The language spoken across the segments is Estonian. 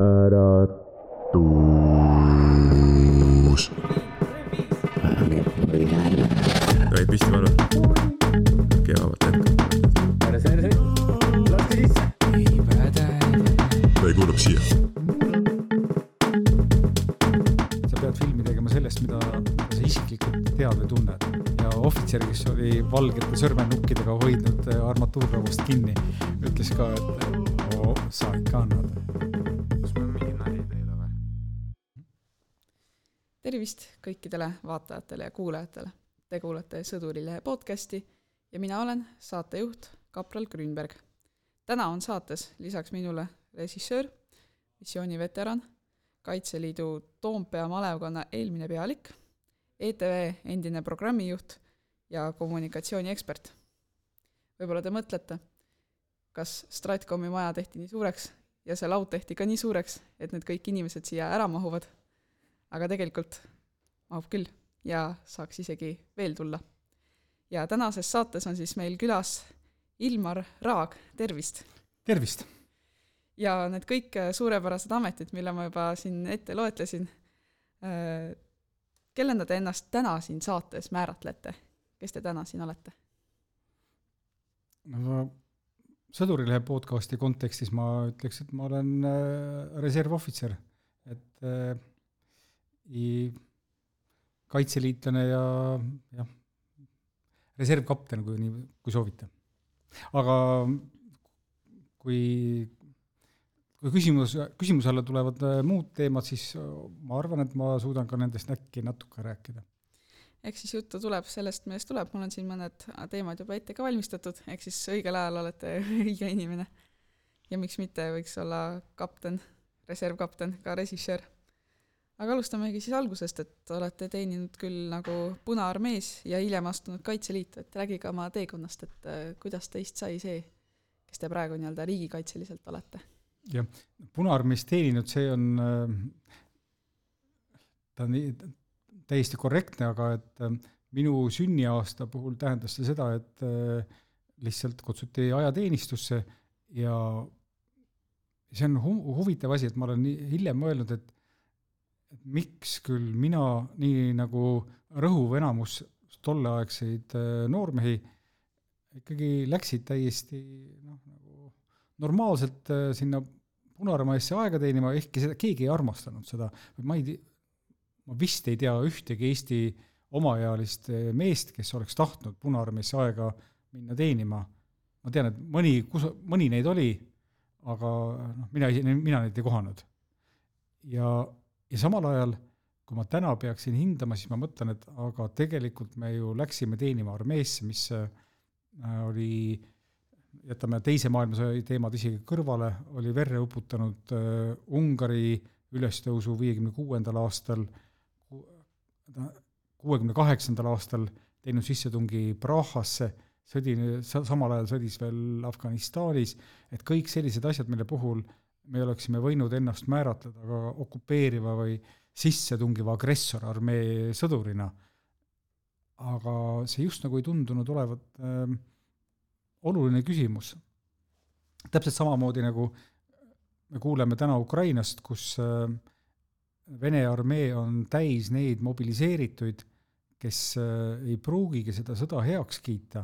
äratus. jäi püsti palun. okei, vabalt ette. ta ei kuulub siia. sa pead filmi tegema sellest, mida sa isiklikult tead või tunned ja ohvitser, kes oli valgete sõrmenukkidega hoidnud armatuurrauast kinni, ütles ka, et oo, sa ikka annad. Tervist kõikidele vaatajatele ja kuulajatele. Te kuulate Sõdurilehe podcasti ja mina olen saatejuht kapral Grünberg. täna on saates lisaks minule režissöör, missiooniveteran, Kaitseliidu Toompea malevkonna eelmine pealik, ETV endine programmijuht ja kommunikatsiooniekspert. võib-olla te mõtlete, kas Stratkomi maja tehti nii suureks ja see laud tehti ka nii suureks, et need kõik inimesed siia ära mahuvad aga tegelikult mahub küll ja saaks isegi veel tulla. ja tänases saates on siis meil külas Ilmar Raag, tervist! tervist, ja need kõik äh, suurepärased ametid, mille ma juba siin ette loetlesin, kellena te ennast täna siin saates määratlete? kes te täna siin olete? no Sõdurilehe podcasti kontekstis ma ütleks, et ma olen äh, reservohvitser, et äh, kaitseliitlane ja jah, reservkapten, kui nii, kui soovite. aga kui, kui küsimus, küsimuse alla tulevad äh, muud teemad, siis äh, ma arvan, et ma suudan ka nendest äkki natuke rääkida. ehk siis juttu tuleb sellest, millest tuleb, mul on siin mõned teemad juba ette ka valmistatud, ehk siis õigel ajal olete õige inimene. ja miks mitte, võiks olla kapten, reservkapten, ka režissöör. Aga alustamegi siis algusest, et olete teeninud küll nagu Punaarmees ja hiljem astunud Kaitseliitu, et rääkige oma teekonnast, et äh, kuidas teist sai see, kes te praegu nii-öelda riigikaitseliselt olete? jah, Punaarmees teeninud, see on, ta on täiesti korrektne, aga et äh, minu sünniaasta puhul tähendas see seda, et äh, lihtsalt kutsuti ajateenistusse ja see on hu- huvitav asi, et ma olen hiljem mõelnud, et et miks küll mina, nii nagu rõhuv enamus tolleaegseid äh, noormehi, ikkagi läksid täiesti noh, nagu normaalselt äh, sinna Punaarmeesse aega teenima, ehkki seda keegi ei armastanud seda, ma ei ma vist ei tea ühtegi Eesti omaealist äh, meest, kes oleks tahtnud Punaarmeesse aega minna teenima. ma tean, et mõni, kus, mõni neid oli, aga noh, mina, mina neid ei kohanud. ja, ja samal ajal, kui ma täna peaksin hindama, siis ma mõtlen, et aga tegelikult me ju läksime teenima armeesse, mis äh, oli jätame Teise maailmasõja teemad isegi kõrvale, oli verre uputanud äh, Ungari ülestõusu viiekümne kuuendal aastal, kuuekümne kaheksandal aastal teinud sissetungi Prahasse, sõdi, samal ajal sõdis veel Afganistanis, et kõik sellised asjad, mille puhul me oleksime võinud ennast määratleda ka okupeeriva või sissetungiva agressorarmee sõdurina. aga see just nagu ei tundunud olevat äh, oluline küsimus. täpselt samamoodi nagu me kuuleme täna Ukrainast, kus äh, Vene armee on täis neid mobiliseerituid, kes äh, ei pruugigi seda sõda heaks kiita,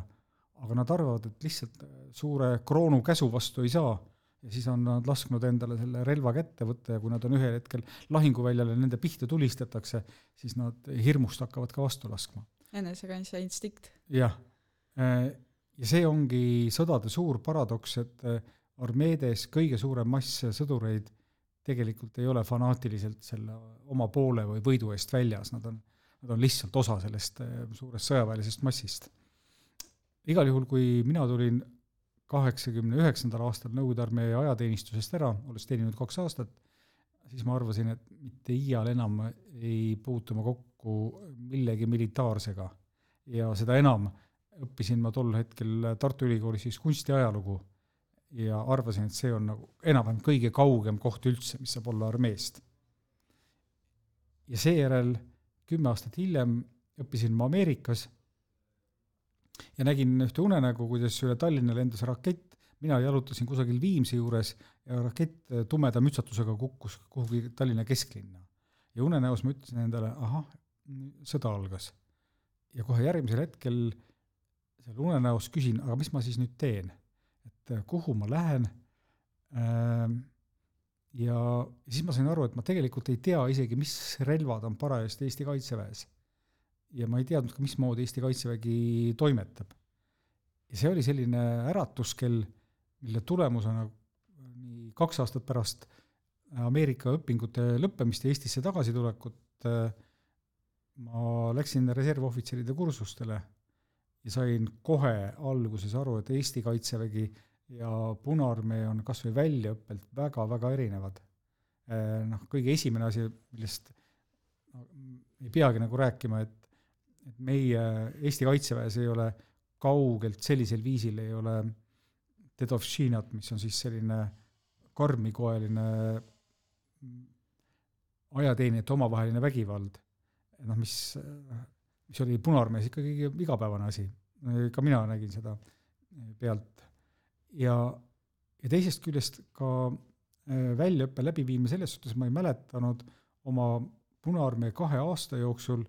aga nad arvavad, et lihtsalt äh, suure kroonu käsu vastu ei saa ja siis on nad lasknud endale selle relva kätte võtta ja kui nad on ühel hetkel lahinguväljal ja nende pihta tulistatakse, siis nad hirmust hakkavad ka vastu laskma. enesekaitse instinkt. jah, ja see ongi sõdade suur paradoks, et äh, armeedes kõige suurem mass sõdureid tegelikult ei ole fanaatiliselt selle oma poole või võidu eest väljas, nad on, nad on lihtsalt osa sellest äh, suurest sõjaväelisest massist. igal juhul, kui mina tulin kaheksakümne üheksandal aastal Nõukogude armee ajateenistusest ära, olles teeninud kaks aastat, siis ma arvasin, et mitte iial enam ei puutu ma kokku millegi militaarsega. ja seda enam õppisin ma tol hetkel Tartu Ülikoolis siis kunstiajalugu ja arvasin, et see on nagu enam-vähem kõige kaugem koht üldse, mis saab olla armeest. ja seejärel kümme aastat hiljem õppisin ma Ameerikas ja nägin ühte unenägu, kuidas üle Tallinna lendas rakett, mina jalutasin kusagil Viimsi juures ja rakett äh, tumeda mütsatusega kukkus kuhugi Tallinna kesklinna. ja unenäos ma ütlesin endale, ahah, sõda algas. ja kohe järgmisel hetkel seal unenäos küsin, aga mis ma siis nüüd teen? et äh, kuhu ma lähen ähm,, ja siis ma sain aru, et ma tegelikult ei tea isegi, mis relvad on parajasti Eesti Kaitseväes. Ja ma ei teadnud ka, mismoodi Eesti Kaitsevägi toimetab. ja see oli selline äratuskell, mille tulemusena nii kaks aastat pärast Ameerika õpingute lõppemist ja Eestisse tagasitulekut ma läksin reservohvitseride kursustele ja sain kohe alguses aru, et Eesti Kaitsevägi ja Punaarmee on kas või väljaõppelt väga-väga erinevad. Noh, kõige esimene asi, millest ei peagi nagu rääkima, et, et meie Eesti Kaitseväes ei ole kaugelt sellisel viisil ei ole dedovšinat, mis on siis selline karmikoeline ajateenijate omavaheline vägivald, noh mis, mis oli Punaarmees ikkagi igapäevane asi. ka mina nägin seda pealt ja, ja teisest küljest ka äh, väljaõppe läbiviimine selles suhtes ma ei mäletanud oma Punaarmee kahe aasta jooksul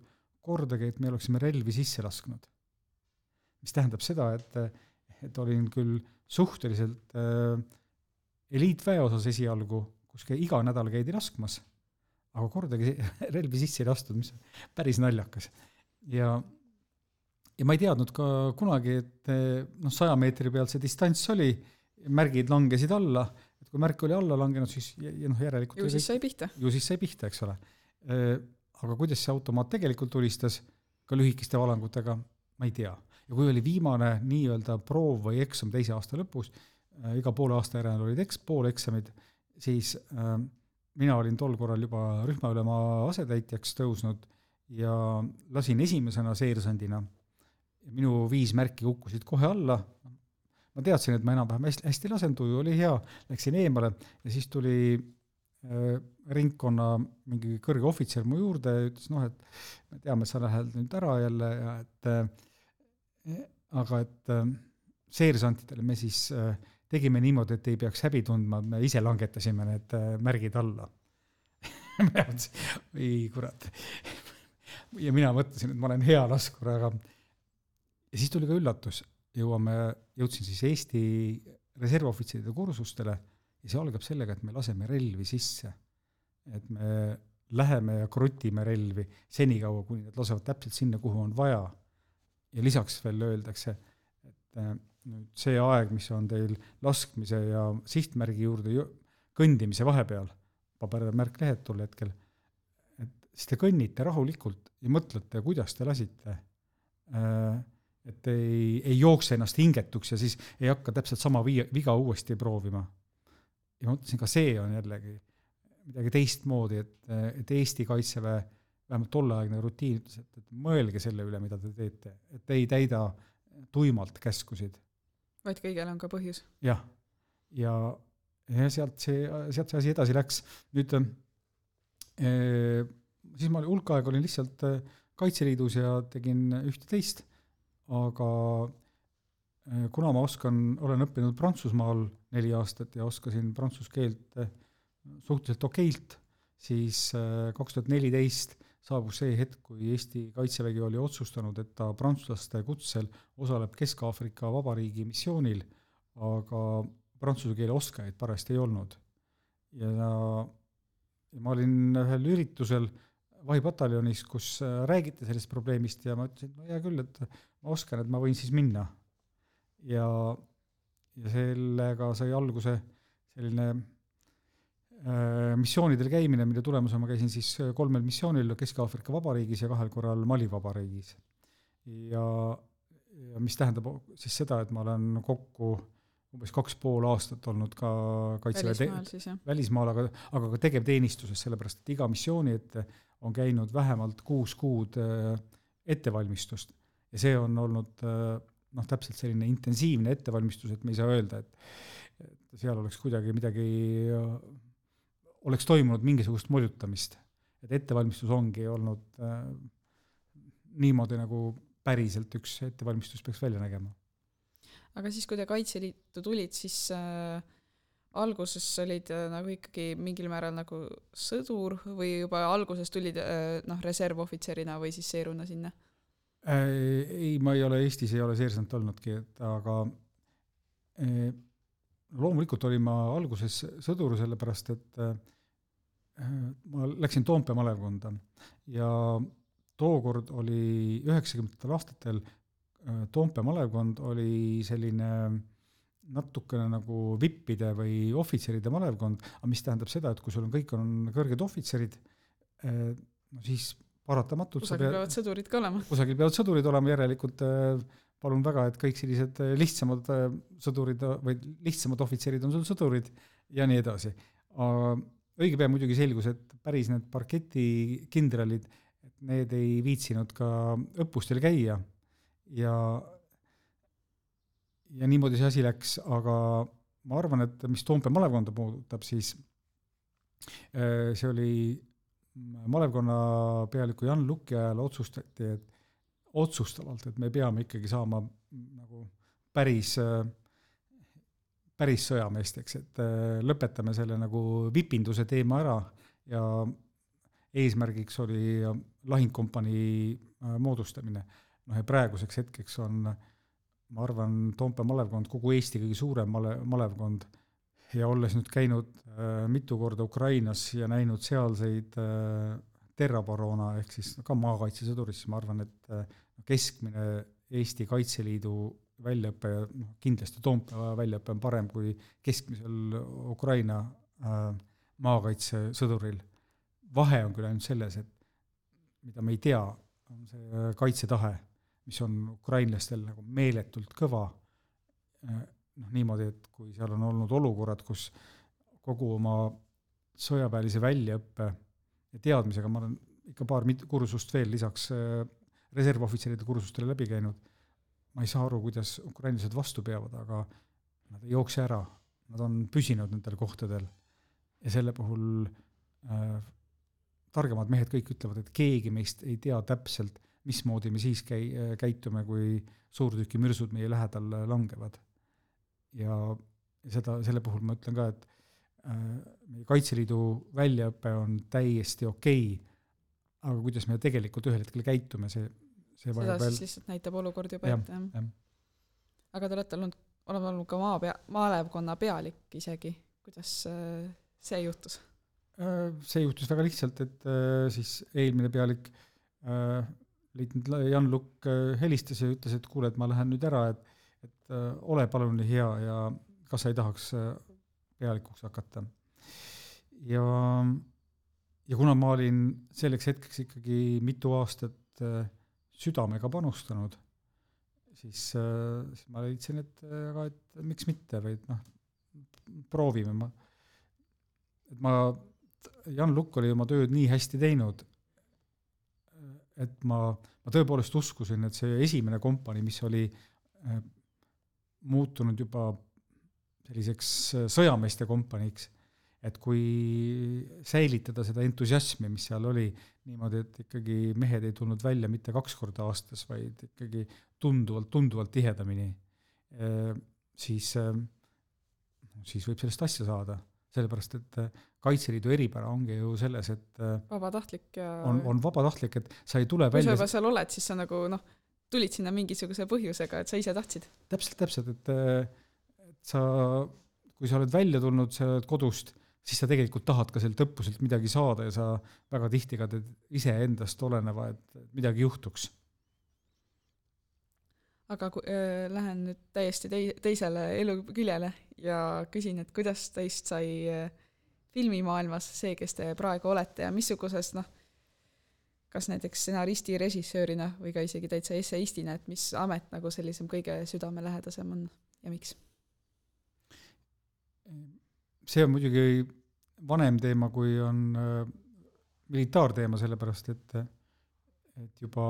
kordagi, et me oleksime relvi sisse lasknud. mis tähendab seda, et, et olin küll suhteliselt äh, eliitväeosas esialgu, kus ka iga nädal käidi laskmas, aga kordagi relvi sisse ei lastud, mis päris naljakas. ja ja ma ei teadnud ka kunagi, et noh, saja meetri peal see distants oli, märgid langesid alla, et kui märk oli alla langenud, siis ja, ja noh, järelikult ju siis sai pihta. ju siis sai pihta, eks ole. Aga kuidas see automaat tegelikult tulistas, ka lühikeste valangutega, ma ei tea. ja kui oli viimane nii-öelda proov või eksam teise aasta lõpus, iga poole aasta järel olid eks-, pooleksamid, siis äh, mina olin tol korral juba rühmaülema asetäitjaks tõusnud ja lasin esimesena seersandina. Minu viis märki kukkusid kohe alla, ma teadsin, et ma enam-vähem hästi, hästi lasen, tuju oli hea, läksin eemale ja siis tuli äh, ringkonna mingi kõrge ohvitser mu juurde ja ütles noh, et me teame, sa lähed nüüd ära jälle ja et äh, aga et äh, seersantidele me siis äh, tegime niimoodi, et ei peaks häbi tundma, me ise langetasime need äh, märgid alla. Ma mõtlesin, oi kurat. ja mina mõtlesin, et ma olen hea laskur, aga ja siis tuli ka üllatus, jõuame, jõudsin siis Eesti reservohvitseride kursustele ja see algab sellega, et me laseme relvi sisse. et me läheme ja krutime relvi senikaua, kuni need lasevad täpselt sinna, kuhu on vaja. ja lisaks veel öeldakse, et äh, nüüd see aeg, mis on teil laskmise ja sihtmärgi juurde kõndimise vahepeal, pabermärk lehed tol hetkel, et siis te kõnnite rahulikult ja mõtlete, kuidas te lasite äh, et ei, ei jookse ennast hingetuks ja siis ei hakka täpselt sama viia, viga uuesti proovima. Ja ma mõtlesin, ka see on jällegi midagi teistmoodi, et, et Eesti Kaitseväe vähemalt tolleaegne rutiin ütles, et, et mõelge selle üle, mida te teete, et ei täida tuimalt käskusid. vaid kõigel on ka põhjus. jah, ja, ja sealt see, sealt see asi edasi läks. nüüd eh, siis ma hulk aega olin lihtsalt Kaitseliidus ja tegin ühte-teist aga eh, kuna ma oskan, olen õppinud Prantsusmaal neli aastat ja oskasin prantsuse keelt eh, suhteliselt okeilt, siis eh, kaks tuhat neliteist saabus see hetk, kui Eesti Kaitsevägi oli otsustanud, et ta prantslaste kutsel osaleb Kesk-Aafrika Vabariigi missioonil, aga prantsuse keele oskajaid parajasti ei olnud. ja, ma olin ühel üritusel vahipataljonis, kus äh, räägiti sellest probleemist ja ma ütlesin, et no hea küll, et ma oskan, et ma võin siis minna. ja, ja sellega sai alguse selline äh, missioonidel käimine, mille tulemusena ma käisin siis kolmel missioonil Kesk-Aafrika Vabariigis ja kahel korral Mali Vabariigis. ja, ja mis tähendab siis seda, et ma olen kokku umbes kaks pool aastat olnud ka kaitseväe välismaal välismaal, aga, aga ka tegevteenistuses, sellepärast et iga missiooni ette on käinud vähemalt kuus kuud äh, ettevalmistust. ja see on olnud äh, noh, täpselt selline intensiivne ettevalmistus, et me ei saa öelda, et seal oleks kuidagi midagi, oleks toimunud mingisugust moljutamist. et ettevalmistus ongi olnud äh, niimoodi, nagu päriselt üks ettevalmistus peaks välja nägema aga siis, kui te Kaitseliitu tulid, siis äh, alguses olid äh, nagu ikkagi mingil määral nagu sõdur või juba alguses tulid äh, noh, reservohvitserina või siis seeruna sinna? Äh, ei, ma ei ole Eestis, ei ole seersant olnudki, et aga eh, loomulikult olin ma alguses sõdur, sellepärast et eh, ma läksin Toompea malevkonda ja tookord oli üheksakümnendatel aastatel Toompea malevkond oli selline natukene nagu vippide või ohvitseride malevkond, aga mis tähendab seda, et kui sul on, kõik on kõrged ohvitserid, no siis paratamatult sa kusagil peavad sõdurid ka olema. kusagil peavad sõdurid olema, järelikult äh, palun väga, et kõik sellised äh, lihtsamad äh, sõdurid või lihtsamad ohvitserid on sul sõdurid ja nii edasi. õige pea muidugi selgus, et päris need parketikindralid, et need ei viitsinud ka õppustel käia ja ja niimoodi see asi läks, aga ma arvan, et mis Toompea malevkonda puudutab, siis see oli malevkonna pealiku Jan Luki ajal otsustati, et otsustavalt, et me peame ikkagi saama nagu päris, päris sõjameesteks, et äh, lõpetame selle nagu vipinduse teema ära ja eesmärgiks oli lahingkompanii äh, moodustamine. noh ja praeguseks hetkeks on ma arvan, Toompea malevkond kogu Eesti kõige suurem male-, malevkond ja olles nüüd käinud äh, mitu korda Ukrainas ja näinud sealseid äh, terrabaroona ehk siis ka maakaitsesõdurit, siis ma arvan, et äh, keskmine Eesti Kaitseliidu väljaõpe, noh kindlasti Toompea väljaõpe on parem kui keskmisel Ukraina maakaitsesõduril. vahe on küll ainult selles, et mida me ei tea, on see kaitsetahe, mis on ukrainlastel nagu meeletult kõva noh, niimoodi, et kui seal on olnud olukorrad, kus kogu oma sõjaväelise väljaõppe ja teadmisega ma olen ikka paar mit-, kursust veel lisaks äh, reservohvitseride kursustele läbi käinud, ma ei saa aru, kuidas ukrainlased vastu peavad, aga nad ei jookse ära, nad on püsinud nendel kohtadel. Ja selle puhul äh, targemad mehed kõik ütlevad, et keegi meist ei tea täpselt, mismoodi me siis käi-, käitume, kui suurtükimürsud meie lähedal langevad ja ja seda, selle puhul ma ütlen ka, et äh, meie Kaitseliidu väljaõpe on täiesti okei okay,, aga kuidas me tegelikult ühel hetkel käitume, see, see seda siis veel, lihtsalt näitab olukord juba ette, jah. jah. aga te olete olnud, oleme olnud ka maapea, malevkonna pealik isegi, kuidas äh, see juhtus? Äh, see juhtus väga lihtsalt, et siis eelmine pealik leitnant Jan Lukk helistas ja ütles, et kuule, et ma lähen nüüd ära, et et äh, ole palun nii hea ja kas sa ei tahaks äh, pealikuks hakata. ja, ja kuna ma olin selleks hetkeks ikkagi mitu aastat äh, südamega panustanud, siis siis ma leidsin, et aga et miks mitte või et noh, proovime ma, et ma Jan Lukk oli oma tööd nii hästi teinud, et ma, ma tõepoolest uskusin, et see esimene kompanii, mis oli muutunud juba selliseks äh, sõjameeste kompaniiks, et kui säilitada seda entusiasmi, mis seal oli, niimoodi, et ikkagi mehed ei tulnud välja mitte kaks korda aastas, vaid ikkagi tunduvalt, tunduvalt tihedamini, siis, siis võib sellest asja saada, sellepärast et äh, Kaitseliidu eripära ongi ju selles, et äh, vabatahtlik ja on, on vabatahtlik, et sa ei tule kui sa välja juba seal oled, siis sa nagu noh, tulid sinna mingisuguse põhjusega, et sa ise tahtsid. täpselt, täpselt, et et sa, kui sa oled välja tulnud, sa oled kodust, siis sa tegelikult tahad ka sealt õppuselt midagi saada ja sa väga tihti ka teed iseendast oleneva, et midagi juhtuks. aga kui äh, lähen nüüd täiesti tei-, teisele eluküljele ja küsin, et kuidas teist sai äh, filmimaailmas see, kes te praegu olete ja missuguses noh, kas näiteks stsenaristi, režissöörina või ka isegi täitsa esseistina, et mis amet nagu sellisem kõige südamelähedasem on ja miks? see on muidugi vanem teema, kui on äh, militaarteema, sellepärast et et juba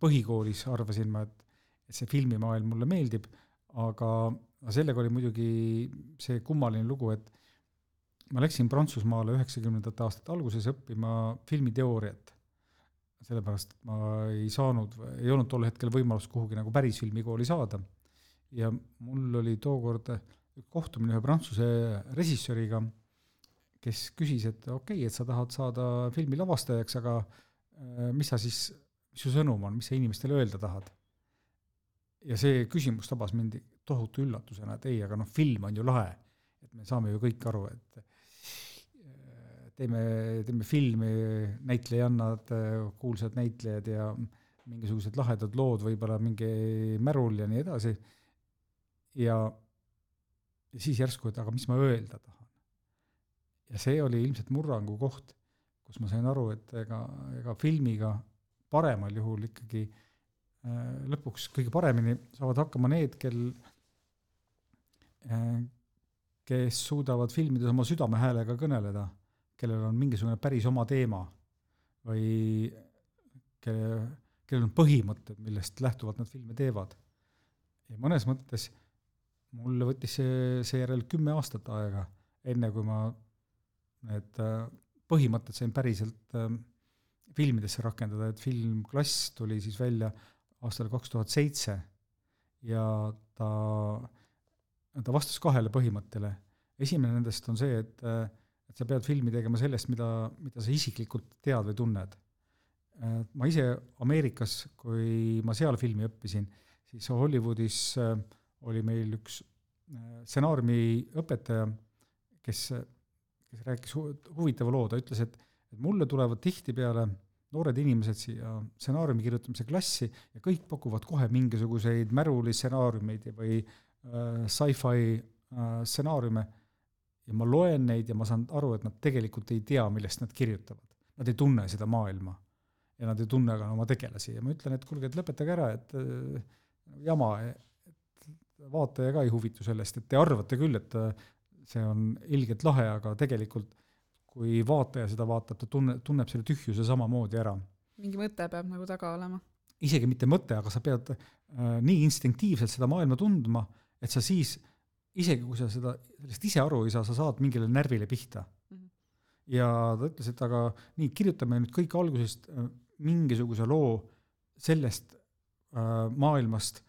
põhikoolis arvasin ma, et et see filmimaailm mulle meeldib, aga sellega oli muidugi see kummaline lugu, et ma läksin Prantsusmaale üheksakümnendate aastate alguses õppima filmiteooriat. sellepärast, ma ei saanud, ei olnud tol hetkel võimalust kuhugi nagu päris filmikooli saada. ja mul oli tookord kohtumine ühe prantsuse režissööriga, kes küsis, et okei okay,, et sa tahad saada filmi lavastajaks, aga äh, mis sa siis, mis su sõnum on, mis sa inimestele öelda tahad? ja see küsimus tabas mind tohutu üllatusena, et ei, aga noh, film on ju lahe. et me saame ju kõik aru, et teeme, teeme filmi, näitlejannad, kuulsad näitlejad ja mingisugused lahedad lood, võib-olla mingi märul ja nii edasi, ja siis järsku, et aga mis ma öelda tahan. ja see oli ilmselt murrangu koht, kus ma sain aru, et ega, ega filmiga paremal juhul ikkagi äh, lõpuks kõige paremini saavad hakkama need, kel äh,, kes suudavad filmides oma südamehäälega kõneleda, kellel on mingisugune päris oma teema või kelle, kellel on põhimõtted, millest lähtuvalt nad filme teevad. ja mõnes mõttes mul võttis see seejärel kümme aastat aega, enne kui ma need äh, põhimõtted sain päriselt äh, filmidesse rakendada, et film Klass tuli siis välja aastal kaks tuhat seitse ja ta, ta vastas kahele põhimõttele. esimene nendest on see, et, äh, et sa pead filmi tegema sellest, mida, mida sa isiklikult tead või tunned. ma ise Ameerikas, kui ma seal filmi õppisin, siis Hollywoodis äh, oli meil üks äh, stsenaariumiõpetaja, kes, kes rääkis hu-, huvitava loo, ta ütles, et, et mulle tulevad tihtipeale noored inimesed siia stsenaariumi kirjutamise klassi ja kõik pakuvad kohe mingisuguseid märulistsenaariumeid või äh, sci-fi äh, stsenaariume ja ma loen neid ja ma saan aru, et nad tegelikult ei tea, millest nad kirjutavad. Nad ei tunne seda maailma ja nad ei tunne ka oma tegelasi ja ma ütlen, et kuulge, et lõpetage ära, et äh, jama, vaataja ka ei huvitu sellest, et te arvate küll, et äh, see on ilgelt lahe, aga tegelikult kui vaataja seda vaatab, ta tunne, tunneb selle tühjuse samamoodi ära. mingi mõte peab nagu taga olema. isegi mitte mõte, aga sa pead äh, nii instinktiivselt seda maailma tundma, et sa siis, isegi kui sa seda, sellest ise aru ei saa, sa saad mingile närvile pihta mm. -hmm. ja ta ütles, et aga nii, kirjutame nüüd kõik algusest äh, mingisuguse loo sellest äh, maailmast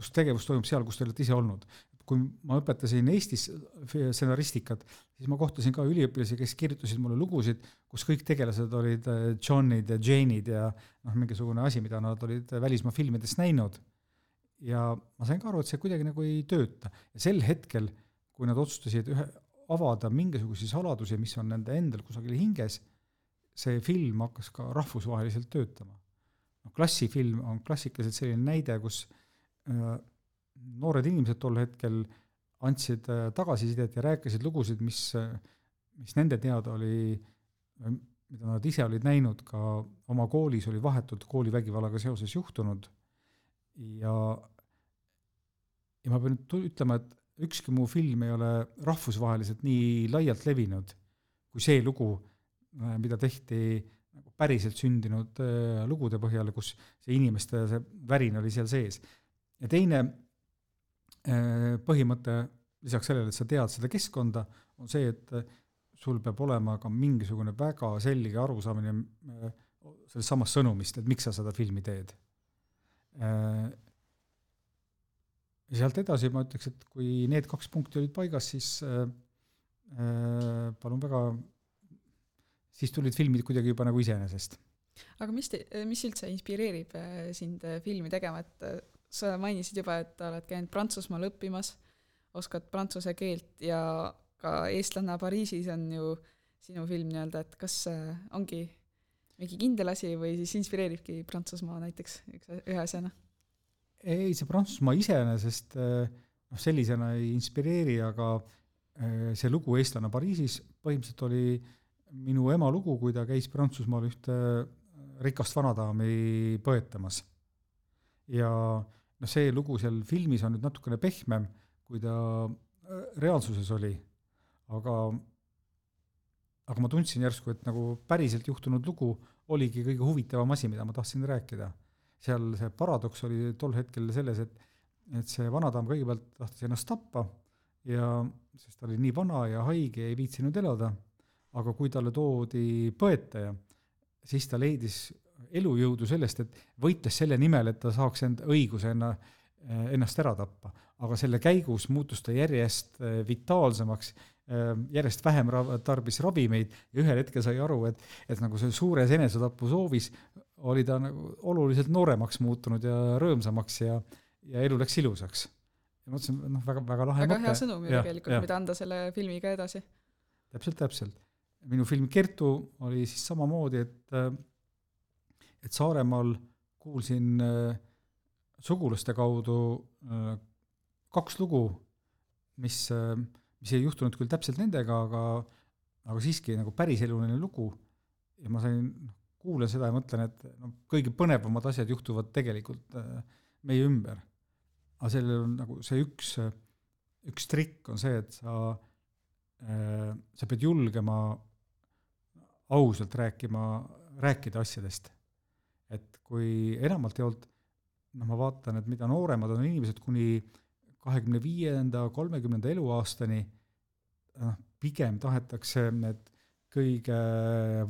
kus tegevus toimub seal, kus te olete ise olnud. kui ma õpetasin Eestis stsenaristikat, siis ma kohtasin ka üliõpilasi, kes kirjutasid mulle lugusid, kus kõik tegelased olid äh, Johnid ja Jane'id ja noh, mingisugune asi, mida nad olid välismaa filmidest näinud. Ja ma sain ka aru, et see kuidagi nagu ei tööta. ja sel hetkel, kui nad otsustasid ühe, avada mingisuguseid saladusi, mis on nende endal kusagil hinges, see film hakkas ka rahvusvaheliselt töötama. noh, klassifilm on klassikaliselt selline näide, kus äh, Äh, noored inimesed tol hetkel andsid äh, tagasisidet ja rääkisid lugusid, mis, äh, mis nende teada oli, mida nad ise olid näinud ka oma koolis, oli vahetult koolivägivallaga seoses juhtunud ja ja ma pean nüüd ütlema, et ükski mu film ei ole rahvusvaheliselt nii laialt levinud kui see lugu, mida tehti nagu päriselt sündinud lugude põhjal, kus see inimeste see värin oli seal sees ja teine äh, põhimõte lisaks sellele, et sa tead seda keskkonda, on see, et äh, sul peab olema ka mingisugune väga selge arusaamine äh, sellest samast sõnumist, et miks sa seda filmi teed. Ja sealt edasi ma ütleks, et kui need kaks punkti olid paigas, siis palun väga, siis tulid filmid kuidagi juba nagu iseenesest. aga mis mis üldse inspireerib sind filmi tegema, et sa mainisid juba, et oled käinud Prantsusmaal õppimas, oskad prantsuse keelt ja ka Eestlanna Pariisis on ju sinu film nii-öelda, et kas äh, ongi mingi kindel asi või siis inspireeribki Prantsusmaa näiteks üks, ühe asjana? ei, see Prantsusmaa iseenesest äh, noh, sellisena ei inspireeri, aga äh, see lugu Eestlane Pariisis põhimõtteliselt oli minu ema lugu, kui ta käis Prantsusmaal ühte rikast vanadaami põetamas. ja noh, see lugu seal filmis on nüüd natukene pehmem, kui ta reaalsuses oli, aga aga ma tundsin järsku, et nagu päriselt juhtunud lugu oligi kõige huvitavam asi, mida ma tahtsin rääkida. seal see paradoks oli tol hetkel selles, et et see vanadaam kõigepealt tahtis ennast tappa ja sest ta oli nii vana ja haige ei viitsinud elada, aga kui talle toodi põetaja, siis ta leidis elujõudu sellest, et võitles selle nimel, et ta saaks enda õiguse enna, äh, ennast ära tappa. aga selle käigus muutus ta järjest äh, vitaalsemaks, järjest vähem ra-, tarbis ravimeid ja ühel hetkel sai aru, et, et nagu see suures enesetapu soovis oli ta nagu oluliselt nooremaks muutunud ja rõõmsamaks ja, ja elu läks ilusaks. ja mõtlesin, noh, väga, väga lahe väga mõte. hea sõnum ju tegelikult, mida anda selle filmiga edasi. täpselt, täpselt. minu film Kertu oli siis samamoodi, et et Saaremaal kuulsin äh, sugulaste kaudu äh, kaks lugu, mis äh,, mis ei juhtunud küll täpselt nendega, aga aga siiski nagu päriseluline lugu ja ma sain, noh, kuulan seda ja mõtlen, et noh, kõige põnevamad asjad juhtuvad tegelikult äh, meie ümber. aga sellel on nagu see üks, üks trikk on see, et sa sa pead julgema ausalt rääkima, rääkida asjadest et kui enamalt jaolt noh, ma vaatan, et mida nooremad on inimesed kuni kahekümne viienda, kolmekümnenda eluaastani, noh, pigem tahetakse need kõige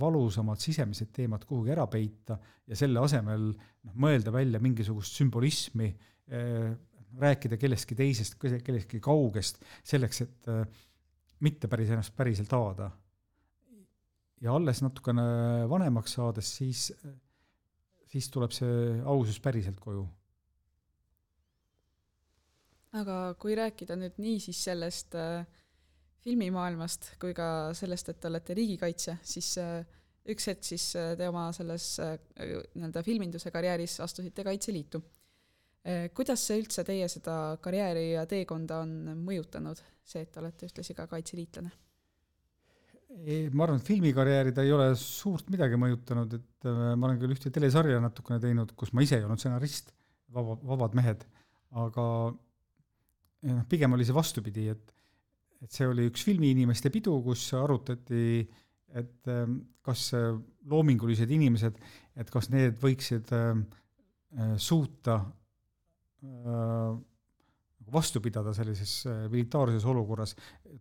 valusamad sisemised teemad kuhugi ära peita ja selle asemel noh, mõelda välja mingisugust sümbolismi eh,, rääkida kellestki teisest, kellestki kaugest, selleks, et eh, mitte päris ennast päriselt avada. ja alles natukene vanemaks saades, siis siis tuleb see ausus päriselt koju. aga kui rääkida nüüd niisiis sellest äh, filmimaailmast kui ka sellest, et te olete riigikaitsja, siis äh, üks hetk siis äh, te oma selles äh, nii-öelda filminduse karjääris astusite Kaitseliitu äh,. kuidas see üldse teie seda karjääri ja teekonda on mõjutanud, see, et te olete ühtlasi ka kaitseliitlane? Ma arvan, et filmikarjääri ta ei ole suurt midagi mõjutanud, et äh, ma olen küll ühte telesarja natukene teinud, kus ma ise ei olnud stsenarist, vaba, Vabad mehed, aga noh, pigem oli see vastupidi, et et see oli üks filmiinimeste pidu, kus arutati, et ähm, kas äh, loomingulised inimesed, et kas need võiksid äh, suuta vastu pidada sellises äh, militaarses olukorras,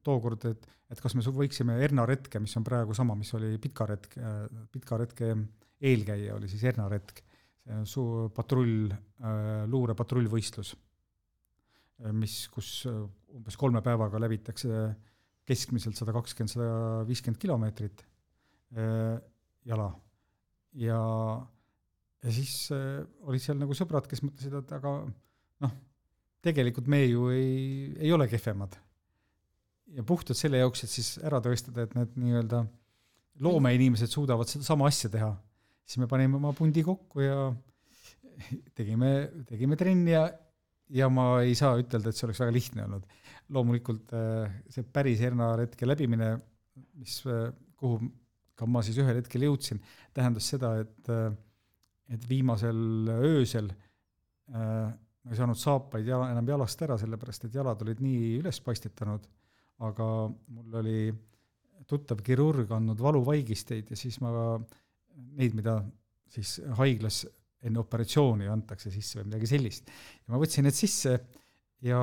tookord, et, et kas me võiksime Erna retke, mis on praegu sama, mis oli Pitka retk, äh, Pitka retke eelkäija oli siis Erna retk, see on suur patrull, äh, luurepatrullvõistlus, mis, kus umbes kolme päevaga läbitakse keskmiselt sada kakskümmend, sada viiskümmend kilomeetrit jala. ja, ja siis olid seal nagu sõbrad, kes mõtlesid, et aga noh, tegelikult me ju ei, ei ole kehvemad. ja puhtalt selle jaoks, et siis ära tõestada, et need nii-öelda loomeinimesed suudavad sedasama asja teha, siis me panime oma pundi kokku ja tegime, tegime trenni ja, ja ma ei saa ütelda, et see oleks väga lihtne olnud. loomulikult äh, see päris Erna retke läbimine, mis, äh, kuhu ka ma siis ühel hetkel jõudsin, tähendas seda, et, äh, et viimasel öösel äh, ma ei saanud saapaid jala, enam jalast ära, sellepärast et jalad olid nii üles paistetanud, aga mul oli tuttav kirurg andnud valuvaigisteid ja siis ma neid, mida siis haiglas enne operatsiooni antakse sisse või midagi sellist. ja ma võtsin need sisse ja,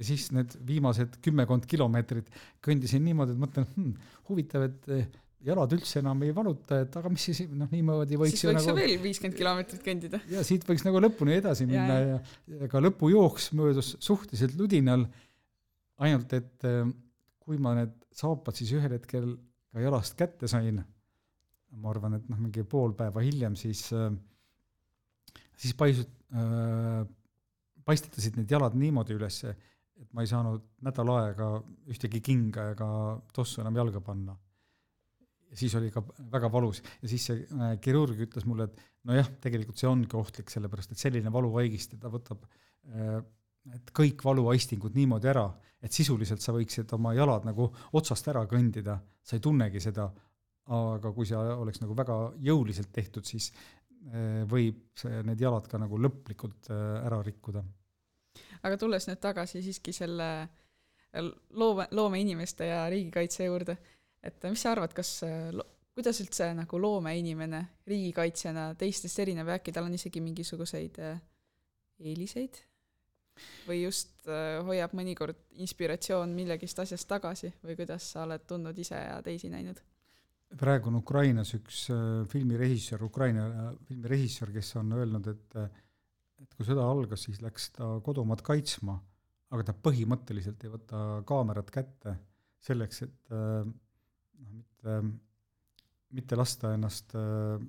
ja siis need viimased kümmekond kilomeetrit kõndisin niimoodi, et mõtlen hmm,, huvitav, et jalad üldse enam ei valuta, et aga mis siis noh, niimoodi võiks siis võiks ju nagu, veel viiskümmend kilomeetrit kõndida. ja siit võiks nagu lõpuni edasi minna ja, ja, ja ka lõpujooks möödus suhteliselt ludinal, ainult et äh, kui ma need saapad siis ühel hetkel ka jalast kätte sain, ma arvan, et noh, mingi pool päeva hiljem, siis äh, siis paisut- äh,, paistetasid need jalad niimoodi üles, et ma ei saanud nädal aega ühtegi kinga ega tossu enam jalga panna siis oli ka väga valus. Ja siis see äh, kirurg ütles mulle, et nojah, tegelikult see ongi ohtlik, sellepärast et selline valuvaigist, ta võtab äh, et kõik valuaistingud niimoodi ära, et sisuliselt sa võiksid oma jalad nagu otsast ära kõndida, sa ei tunnegi seda, aga kui see oleks nagu väga jõuliselt tehtud, siis äh, võib see, need jalad ka nagu lõplikult ära rikkuda. aga tulles nüüd tagasi siiski selle loome, loomeinimeste ja riigikaitse juurde et mis sa arvad, kas, kuidas üldse nagu loomeinimene riigikaitsjana teistest erineb äkki tal on isegi mingisuguseid äh, eeliseid? või just äh, hoiab mõnikord inspiratsioon millegist asjast tagasi või kuidas sa oled tundnud ise ja teisi näinud? praegu on Ukrainas üks äh, filmirežissöör, Ukraina filmirežissöör, kes on öelnud, et et kui sõda algas, siis läks ta kodumaad kaitsma, aga ta põhimõtteliselt ei võta kaamerat kätte selleks, et äh, noh, mitte, mitte lasta ennast äh,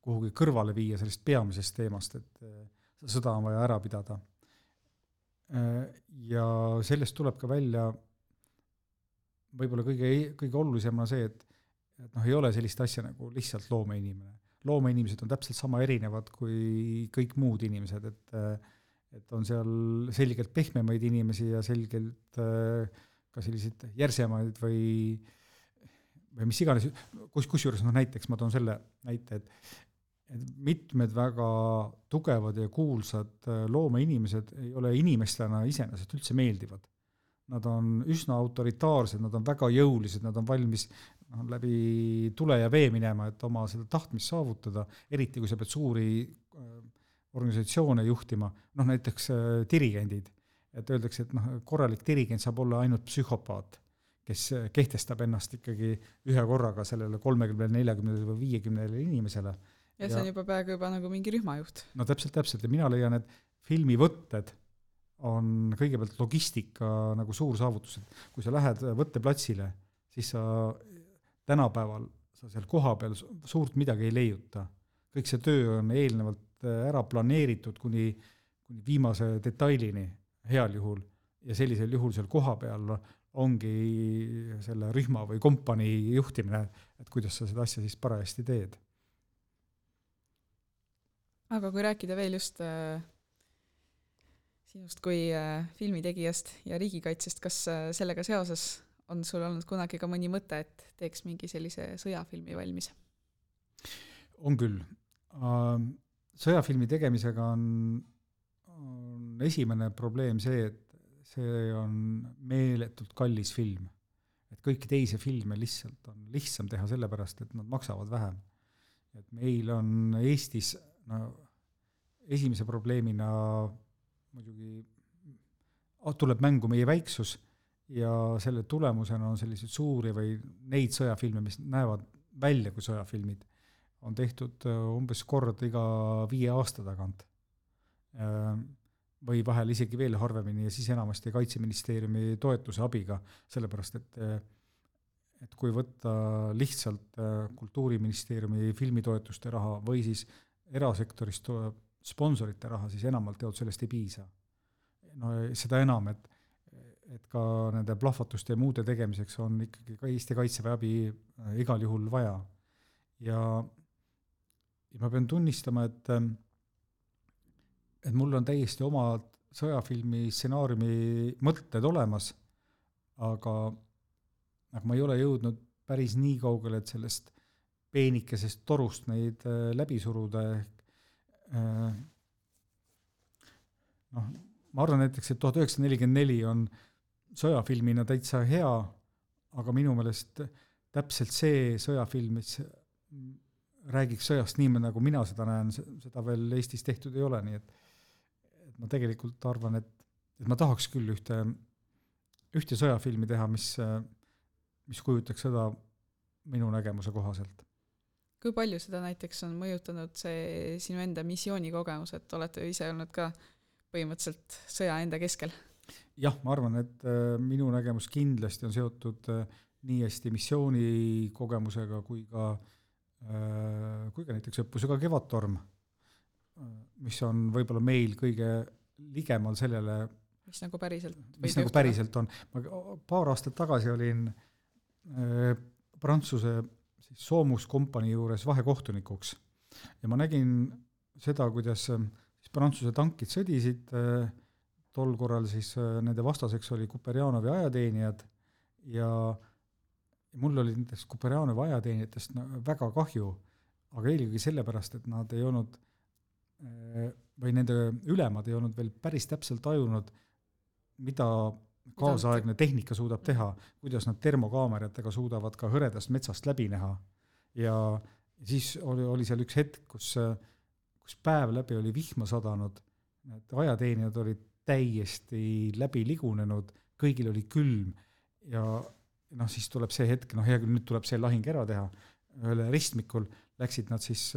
kuhugi kõrvale viia sellest peamisest teemast, et äh, sõda on vaja ära pidada. Ja sellest tuleb ka välja võib-olla kõige, kõige olulisem on see, et et noh, ei ole sellist asja nagu lihtsalt loomeinimene. loomeinimesed on täpselt sama erinevad kui kõik muud inimesed, et et on seal selgelt pehmemaid inimesi ja selgelt ka selliseid järsemaid või või mis iganes, kus, kusjuures noh, näiteks ma toon selle näite, et et mitmed väga tugevad ja kuulsad loomeinimesed ei ole inimestena iseenesest üldse meeldivad. Nad on üsna autoritaarsed, nad on väga jõulised, nad on valmis noh, läbi tule ja vee minema, et oma seda tahtmist saavutada, eriti kui sa pead suuri organisatsioone juhtima, noh näiteks dirigendid et öeldakse, et noh, korralik dirigent saab olla ainult psühhopaat, kes kehtestab ennast ikkagi ühe korraga sellele kolmekümnele, neljakümnele või viiekümnele inimesele. ja see on juba peaaegu juba nagu mingi rühmajuht. no täpselt, täpselt ja mina leian, et filmi võtted on kõigepealt logistika nagu suur saavutus, et kui sa lähed võtteplatsile, siis sa tänapäeval, sa seal kohapeal suurt midagi ei leiuta. kõik see töö on eelnevalt ära planeeritud kuni, kuni viimase detailini heal juhul ja sellisel juhul seal kohapeal ongi selle rühma või kompanii juhtimine, et kuidas sa seda asja siis parajasti teed. aga kui rääkida veel just äh, sinust kui äh, filmitegijast ja riigikaitsest, kas äh, sellega seoses on sul olnud kunagi ka mõni mõte, et teeks mingi sellise sõjafilmi valmis? on küll äh,. sõjafilmi tegemisega on on esimene probleem see, et see on meeletult kallis film. et kõiki teisi filme lihtsalt on lihtsam teha sellepärast, et nad maksavad vähem. et meil on Eestis no esimese probleemina muidugi tuleb mängu meie väiksus ja selle tulemusena on selliseid suuri või neid sõjafilme, mis näevad välja kui sõjafilmid, on tehtud äh, umbes kord iga viie aasta tagant või vahel isegi veel harvemini ja siis enamasti Kaitseministeeriumi toetuse abiga, sellepärast et äh, et kui võtta lihtsalt äh, Kultuuriministeeriumi filmitoetuste raha või siis erasektorist tuleb sponsorite raha, siis enamalt jaolt sellest ei piisa. no seda enam, et et ka nende plahvatuste ja muude tegemiseks on ikkagi ka Eesti Kaitseväe abi igal juhul vaja. ja, ja ma pean tunnistama, et et mul on täiesti omad sõjafilmi stsenaariumi mõtted olemas, aga, aga ma ei ole jõudnud päris nii kaugele, et sellest peenikesest torust neid äh, läbi suruda, ehk äh, noh, ma arvan näiteks, et tuhat üheksasada nelikümmend neli on sõjafilmina täitsa hea, aga minu meelest täpselt see sõjafilm, mis räägiks sõjast nii, nagu mina seda näen, seda veel Eestis tehtud ei ole, nii et ma tegelikult arvan, et, et ma tahaks küll ühte, ühte sõjafilmi teha, mis, mis kujutaks seda minu nägemuse kohaselt. kui palju seda näiteks on mõjutanud see sinu enda missioonikogemus, et olete ise olnud ka põhimõtteliselt sõja enda keskel? jah, ma arvan, et äh, minu nägemus kindlasti on seotud äh, nii hästi missioonikogemusega kui ka äh,, kui ka näiteks õppusega Kevadtorm mis on võib-olla meil kõige ligemal sellele, mis nagu päriselt mis nagu päriselt on. ma paar aastat tagasi olin äh, Prantsuse siis soomuskompanii juures vahekohtunikuks. Ja ma nägin seda, kuidas äh, siis Prantsuse tankid sõdisid äh,, tol korral siis äh, nende vastaseks oli Kuperjanovi ajateenijad ja mul oli nendest Kuperjanovi ajateenijatest väga kahju, aga eelkõige sellepärast, et nad ei olnud äh, või nende ülemad ei olnud veel päris täpselt tajunud, mida kaasaegne tehnika suudab teha, kuidas nad termokaameratega suudavad ka hõredast metsast läbi näha. ja siis oli, oli seal üks hetk, kus, kus päev läbi oli vihma sadanud, need ajateenijad olid täiesti läbi ligunenud, kõigil oli külm. Ja noh, siis tuleb see hetk, noh hea küll, nüüd tuleb see lahing ära teha, ühel ristmikul läksid nad siis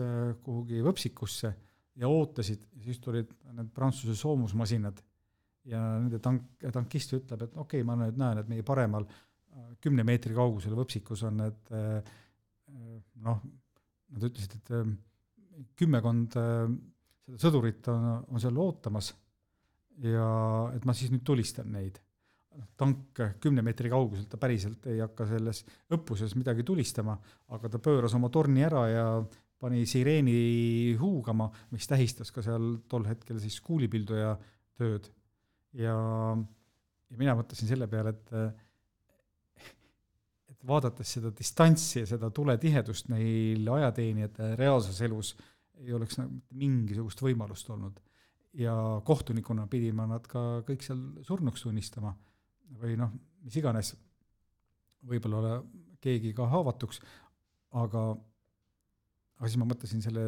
kuhugi võpsikusse ja ootasid siis tulid need Prantsuse soomusmasinad ja nende tank, tankist ütleb, et okei okay,, ma nüüd näen, et meie paremal äh, kümne meetri kaugusel võpsikus on need äh, äh, noh, nad ütlesid, et kümmekond seda sõdurit on, on seal ootamas ja et ma siis nüüd tulistan neid. noh, tank kümne meetri kauguselt, ta päriselt ei hakka selles õppuses midagi tulistama, aga ta pööras oma torni ära ja pani sireeni huugama, mis tähistas ka seal tol hetkel siis kuulipilduja tööd ja, ja mina mõtlesin selle peale, et et vaadates seda distantsi ja seda tuletihedust neil ajateenijatel reaalses elus ei oleks nagu mingisugust võimalust olnud. ja kohtunikuna pidin ma nad ka kõik seal surnuks tunnistama või noh, mis iganes, võib-olla keegi ka haavatuks, aga, aga siis ma mõtlesin selle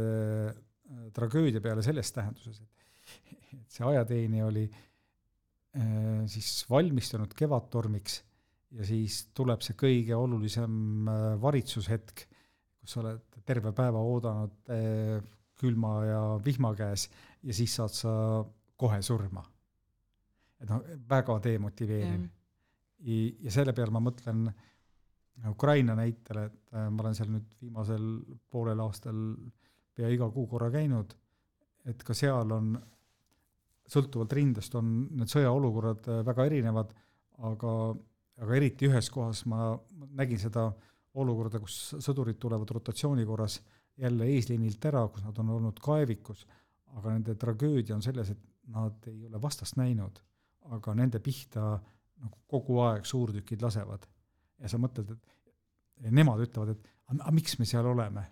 äh, tragöödia peale selles tähenduses, et, et see ajateenija oli äh, Äh, siis valmistunud kevadtormiks ja siis tuleb see kõige olulisem äh, varitsushetk, kus sa oled terve päeva oodanud äh, külma ja vihma käes ja siis saad sa kohe surma. et noh, väga demotiveeriv ja selle peale ma mõtlen Ukraina näitel, et ma olen seal nüüd viimasel poolel aastal pea iga kuu korra käinud, et ka seal on sõltuvalt rindest on need sõjaolukorrad äh, väga erinevad, aga, aga eriti ühes kohas ma nägin seda olukorda, kus sõdurid tulevad rotatsiooni korras jälle eesliinilt ära, kus nad on olnud kaevikus, aga nende tragöödia on selles, et nad ei ole vastast näinud, aga nende pihta nagu kogu aeg suurtükid lasevad. Ja sa mõtled, et nemad ütlevad, et aga miks me seal oleme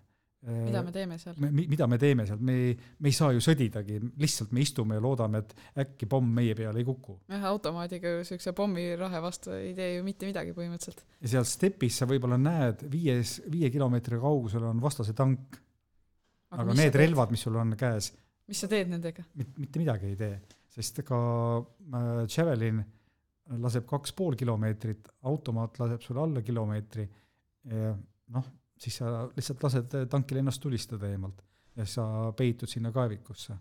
mida me teeme seal? mida me teeme seal, me ei, me ei saa ju sõdidagi, lihtsalt me istume ja loodame, et äkki pomm meie peale ei kuku. jah, automaadiga ju siukse pommirahe vastu ei tee ju mitte midagi põhimõtteliselt. ja seal stepis sa võib-olla näed, viies, viie kilomeetri kaugusel on vastase tank. aga, aga need relvad, mis sul on käes. mis sa teed nendega? mitte midagi ei tee, sest ka äh, Javelin laseb kaks pool kilomeetrit, automaat laseb sulle alla kilomeetri. noh siis sa lihtsalt lased tankil ennast tulistada eemalt ja sa peitud sinna kaevikusse.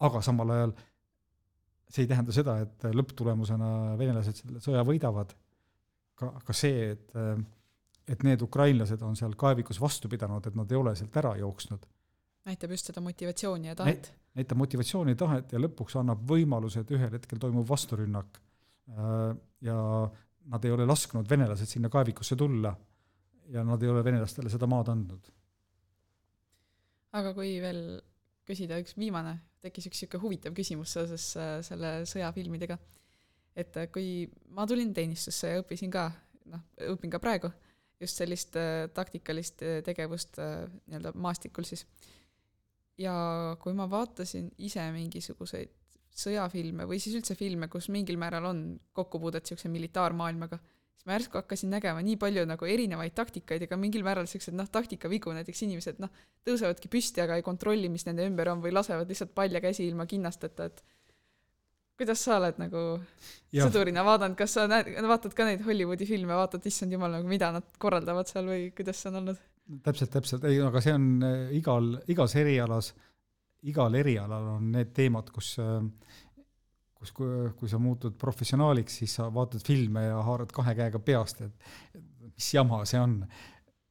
aga samal ajal see ei tähenda seda, et lõpptulemusena venelased selle sõja võidavad. ka, ka see, et, et need ukrainlased on seal kaevikus vastu pidanud, et nad ei ole sealt ära jooksnud. Näitab just seda motivatsiooni ja tahet Näit,. näitab motivatsiooni ja tahet ja lõpuks annab võimaluse, et ühel hetkel toimub vasturünnak. ja nad ei ole lasknud venelased sinna kaevikusse tulla ja nad ei ole venelastele seda maad andnud. aga kui veel küsida üks viimane, tekkis üks niisugune huvitav küsimus seoses äh, selle sõjafilmidega, et äh, kui ma tulin teenistusse ja õppisin ka, noh, õpin ka praegu, just sellist äh, taktikalist tegevust nii-öelda maastikul siis, ja kui ma vaatasin ise mingisuguseid sõjafilme või siis üldse filme, kus mingil määral on kokkupuudet niisuguse militaarmaailmaga, siis ma järsku hakkasin nägema nii palju nagu erinevaid taktikaid ja ka mingil määral siukseid noh, taktikavigu, näiteks inimesed noh, tõusevadki püsti, aga ei kontrolli, mis nende ümber on või lasevad lihtsalt palja käsi ilma kinnasteta, et kuidas sa oled nagu ja. sõdurina vaadanud, kas sa näed, vaatad ka neid Hollywoodi filme, vaatad, issand jumal, nagu mida nad korraldavad seal või kuidas see on olnud? Täpselt, täpselt, ei, aga see on äh, igal, igas erialas, igal erialal on need teemad, kus äh, kus, kui, kui sa muutud professionaaliks, siis sa vaatad filme ja haarad kahe käega peast, et mis jama see on.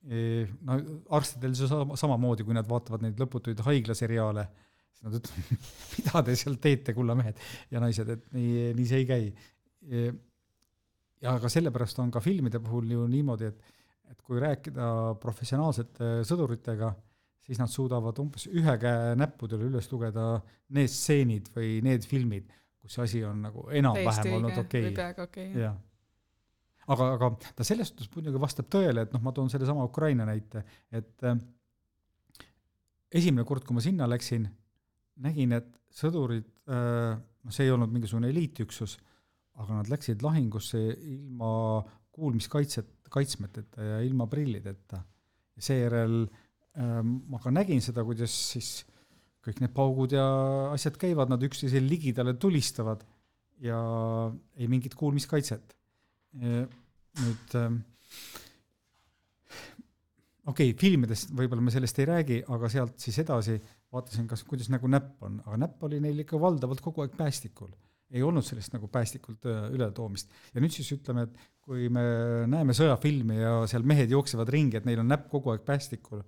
E, no arstidel see sama, samamoodi, kui nad vaatavad neid lõputuid haiglaseriaale, siis nad ütlevad, mida te seal teete, kulla mehed ja naised, et nii, nii see ei käi. E, ja aga sellepärast on ka filmide puhul ju niimoodi, et, et kui rääkida professionaalsete sõduritega, siis nad suudavad umbes ühe käe näppudele üles lugeda need stseenid või need filmid kus see asi on nagu enam-vähem olnud okei okay.. Jah. aga, aga ta selles suhtes muidugi vastab tõele, et noh, ma toon sellesama Ukraina näite, et äh, esimene kord, kui ma sinna läksin, nägin, et sõdurid äh,, noh, see ei olnud mingisugune eliitüksus, aga nad läksid lahingusse ilma kuulmiskaitset, kaitsmeteta ja ilma prillideta. seejärel äh, ma ka nägin seda, kuidas siis kõik need paugud ja asjad käivad, nad üksteisele ligidale tulistavad ja ei mingit kuulmiskaitset. nüüd ähm, okei okay,, filmidest võib-olla me sellest ei räägi, aga sealt siis edasi vaatasin, kas, kuidas nagu näpp on, aga näpp oli neil ikka valdavalt kogu aeg päästikul. Ei olnud sellist nagu päästikult öö, ületoomist. ja nüüd siis ütleme, et kui me näeme sõjafilmi ja seal mehed jooksevad ringi, et neil on näpp kogu aeg päästikul,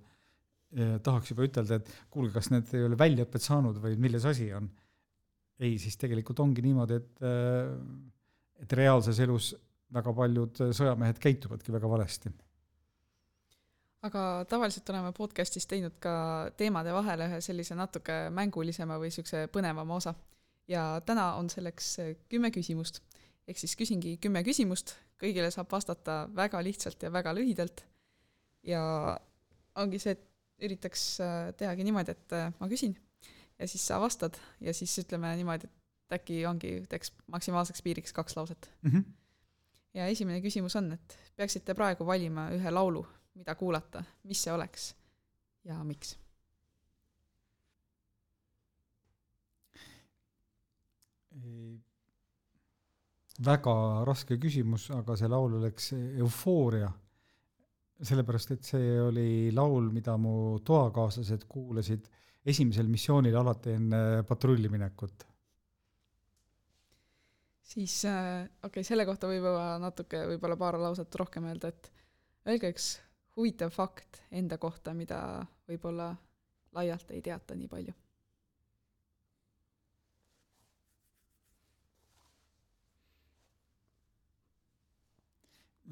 tahaks juba ütelda, et kuulge, kas need ei ole väljaõpet saanud või milles asi on. ei, siis tegelikult ongi niimoodi, et, et reaalses elus väga paljud sõjamehed käituvadki väga valesti aga tavaliselt oleme podcastis teinud ka teemade vahele ühe sellise natuke mängulisema või niisuguse põnevama osa. Ja täna on selleks kümme küsimust. ehk siis küsingi kümme küsimust, kõigile saab vastata väga lihtsalt ja väga lühidalt. ja ongi see, et üritaks äh, tehagi niimoodi, et äh, ma küsin ja siis sa vastad ja siis ütleme niimoodi, et äkki ongi, teeks maksimaalseks piiriks kaks lauset. mm. -hmm. ja esimene küsimus on, et peaksite praegu valima ühe laulu, mida kuulata, mis see oleks ja miks? Väga raske küsimus, aga see laul oleks Eufooria. sellepärast, et see oli laul, mida mu toakaaslased kuulasid esimesel missioonil alati enne patrulli minekut. siis äh, okei okay,, selle kohta võib-olla natuke, võib-olla paar lauset rohkem öelda, et öelge üks huvitav fakt enda kohta, mida võib-olla laialt ei teata nii palju.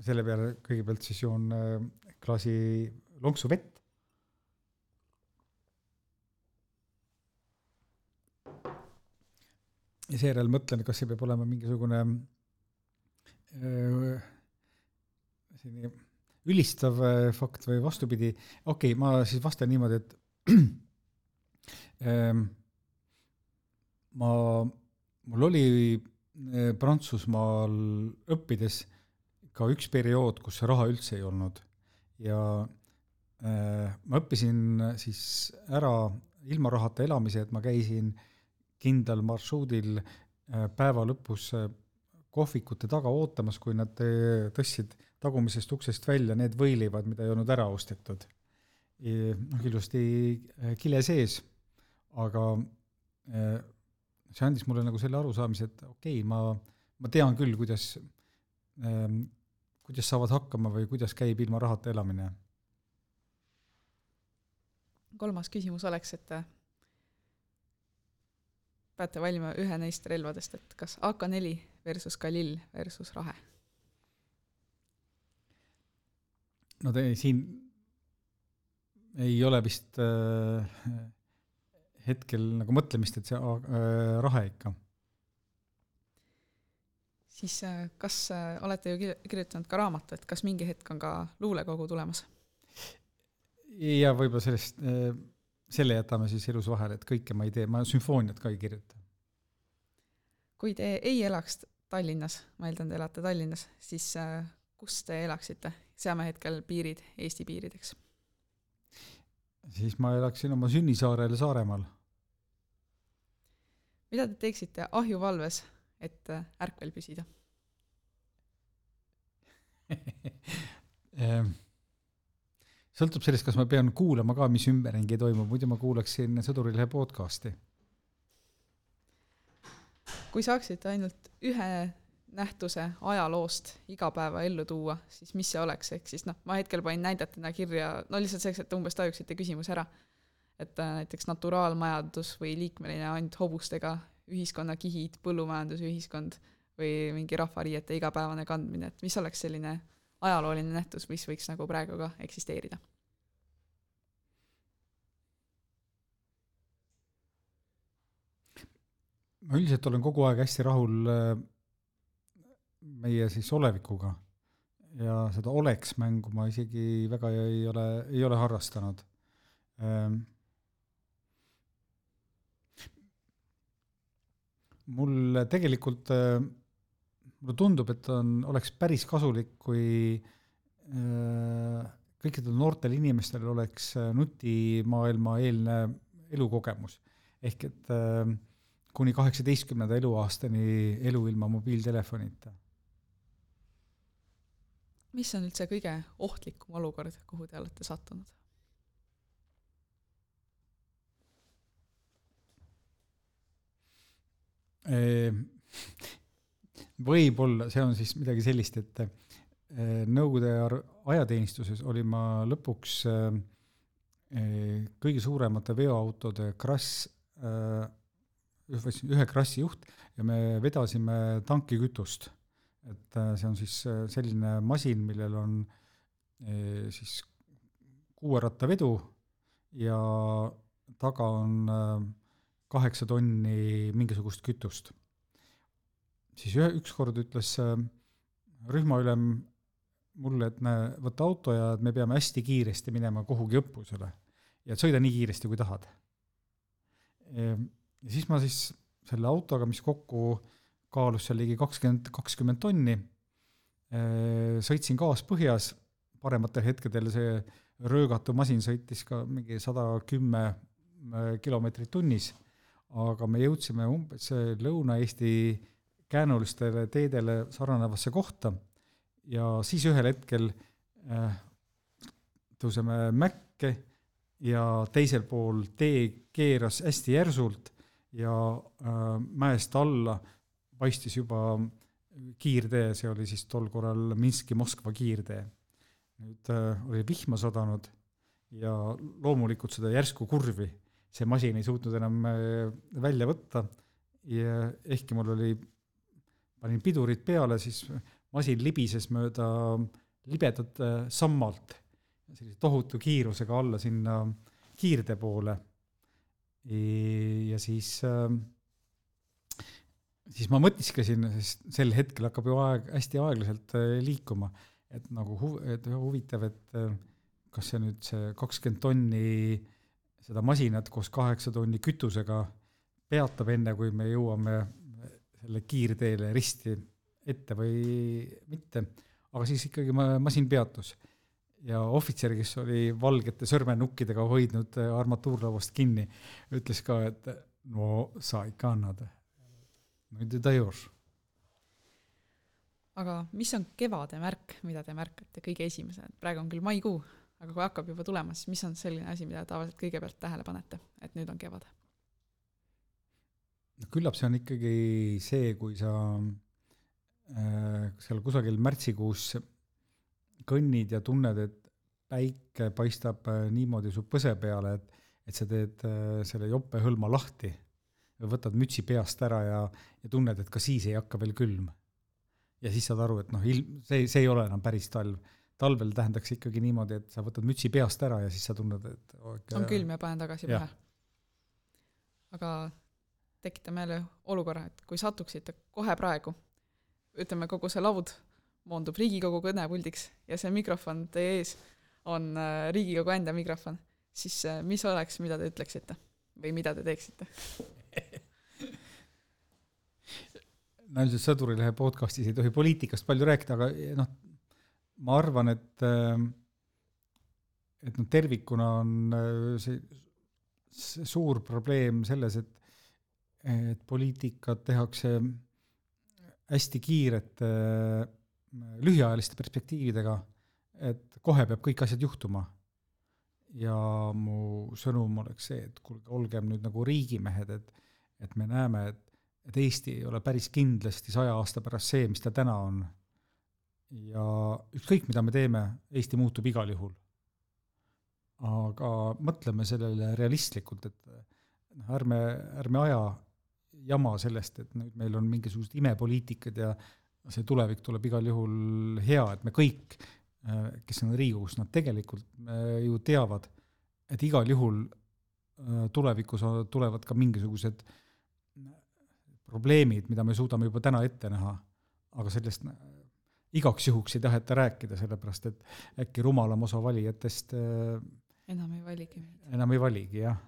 Selle peale kõigepealt siis joon äh, klaasi lonksu vett. ja seejärel mõtlen, kas see peab olema mingisugune öö, selline ülistav äh, fakt või vastupidi, okei okay,, ma siis vastan niimoodi, et ähm, ma, mul oli äh, Prantsusmaal õppides ka üks periood, kus raha üldse ei olnud ja äh, ma õppisin siis ära ilma rahata elamise, et ma käisin kindlal marsruudil äh, päeva lõpus äh, kohvikute taga ootamas, kui nad äh, tõstsid tagumisest uksest välja need võileivad, mida ei olnud ära ostetud. noh, ilusti äh, kile sees, aga äh, see andis mulle nagu selle arusaamise, et okei okay,, ma, ma tean küll, kuidas ähm, kuidas saavad hakkama või kuidas käib ilma rahata elamine? kolmas küsimus oleks, et äh, peate valima ühe neist relvadest, et kas AK4 versus Galil versus Rahe. no te siin ei ole vist äh, hetkel nagu mõtlemist, et see äh, rahe ikka. Siis äh, kas äh, olete ju kir- kirjutanud ka raamatu, et kas mingi hetk on ka luulekogu tulemas? ja võib-olla sellest äh,, selle jätame siis elus vahele, et kõike ma ei tee, ma sümfooniat ka ei kirjuta. kui te ei elaks Tallinnas, ma eeldan, te elate Tallinnas, siis kus te elaksite? seame hetkel piirid Eesti piirideks. siis ma elaksin oma sünnisaarel Saaremaal. mida te teeksite ahjuvalves, et äh, ärkvel püsida? Ehm, sõltub sellest, kas ma pean kuulama ka, mis ümberringi toimub, muidu ma kuulaksin Sõdurilehe podcast'i. kui saaksite ainult ühe nähtuse ajaloost igapäevaellu tuua, siis mis see oleks, ehk siis noh, ma hetkel panin näidetena kirja, no lihtsalt selleks, et umbes tajuksite küsimuse ära. et äh, näiteks naturaalmajandus või liikmeline ainult hobustega ühiskonnakihid, põllumajandusühiskond või mingi rahvariiete igapäevane kandmine, et mis oleks selline ajalooline nähtus, mis võiks nagu praegu ka eksisteerida? ma üldiselt olen kogu aeg hästi rahul äh, meie siis olevikuga ja seda oleks mängu ma isegi väga ei ole, ei ole harrastanud. Mul tegelikult, mulle tundub, et on, oleks päris kasulik, kui äh, kõikidel noortel inimestel oleks äh, nutimaailma eelne elukogemus. ehk et äh, kuni kaheksateistkümnenda eluaastani elu ilma mobiiltelefonita. mis on üldse kõige ohtlikum olukord, kuhu te olete sattunud? Võib-olla see on siis midagi sellist, et eh, Nõukogude ajateenistuses olin ma lõpuks eh, eh, kõige suuremate veoautode krass, ühe krassi juht ja me vedasime tankikütust. et see on siis selline masin, millel on siis kuuerattavedu ja taga on kaheksa tonni mingisugust kütust. siis ühe, ükskord ütles rühmaülem mulle, et näe, võta auto ja me peame hästi kiiresti minema kuhugi õppusele. ja sõida nii kiiresti, kui tahad. ja siis ma siis selle autoga, mis kokku kaalus seal ligi kakskümmend, kakskümmend tonni, sõitsin gaas põhjas, parematel hetkedel see röögatu masin sõitis ka mingi sada kümme kilomeetrit tunnis, aga me jõudsime umbes Lõuna-Eesti käänulistele teedele sarnanevasse kohta ja siis ühel hetkel äh, tõuseme mäkke ja teisel pool tee keeras hästi järsult ja äh, mäest alla paistis juba kiirtee, see oli siis tol korral Minski-Moskva kiirtee. nüüd äh, oli vihma sadanud ja loomulikult seda järsku kurvi see masin ei suutnud enam äh, välja võtta ja ehkki mul oli, panin pidurid peale, siis masin libises mööda libedat äh, sammalt sellise tohutu kiirusega alla sinna kiirde poole. ja siis, ähm, siis ma mõtisklesin, sest sel hetkel hakkab ju aeg hästi aeglaselt äh, liikuma, et nagu hu-, et huvitav, et äh, kas see nüüd see kakskümmend tonni seda masinat koos kaheksa tonni kütusega peatab, enne kui me jõuame selle kiirteele risti ette või mitte, aga siis ikkagi ma, masin peatus. ja ohvitser, kes oli valgete sõrmenukkidega hoidnud armatuurlauast kinni, ütles ka, et no sa ikka annad. nüüd ta juures. aga mis on kevade märk, mida te märkate kõige esimesena, praegu on küll maikuu, aga kui hakkab juba tulema, siis mis on selline asi, mida tavaliselt kõigepealt tähele panete, et nüüd on kevad? no küllap see on ikkagi see, kui sa äh, seal kusagil märtsikuus kõnnid ja tunned, et päike paistab äh, niimoodi su põse peale, et, et sa teed äh, selle jope hõlma lahti või võtad mütsi peast ära ja, ja tunned, et ka siis ei hakka veel külm. ja siis saad aru, et noh, ilm, see, see ei ole enam päris talv. Talvel tähendaks ikkagi niimoodi, et sa võtad mütsi peast ära ja siis sa tunned, et okay, on külm ja panen tagasi pähe. aga tekitame jälle olukorra, et kui satuksite kohe praegu, ütleme, kogu see laud moondub Riigikogu kõnepuldiks ja see mikrofon teie ees on äh, Riigikogu enda mikrofon, siis äh, mis oleks, mida te ütleksite või mida te teeksite? no ilmselt Sõdurilehe podcastis ei tohi poliitikast palju rääkida, aga noh, ma arvan, et äh, et noh, tervikuna on see, see suur probleem selles, et et poliitikat tehakse hästi kiirete lühiajaliste perspektiividega, et kohe peab kõik asjad juhtuma. ja mu sõnum oleks see, et kuulge, olgem nüüd nagu riigimehed, et et me näeme, et, et Eesti ei ole päris kindlasti saja aasta pärast see, mis ta täna on. Ja ükskõik, mida me teeme, Eesti muutub igal juhul. aga mõtleme sellele realistlikult, et noh, ärme, ärme aja jama sellest, et nüüd meil on mingisugused imepoliitikad ja see tulevik tuleb igal juhul hea, et me kõik, äh, kes on Riigikogus, nad tegelikult äh, ju teavad, et igal juhul äh, tulevikus tulevad ka mingisugused probleemid, mida me suudame juba täna ette näha, aga sellest igaks juhuks ei taheta rääkida, sellepärast et äkki rumalam osa valijatest enam ei valigi. enam ei valigi, jah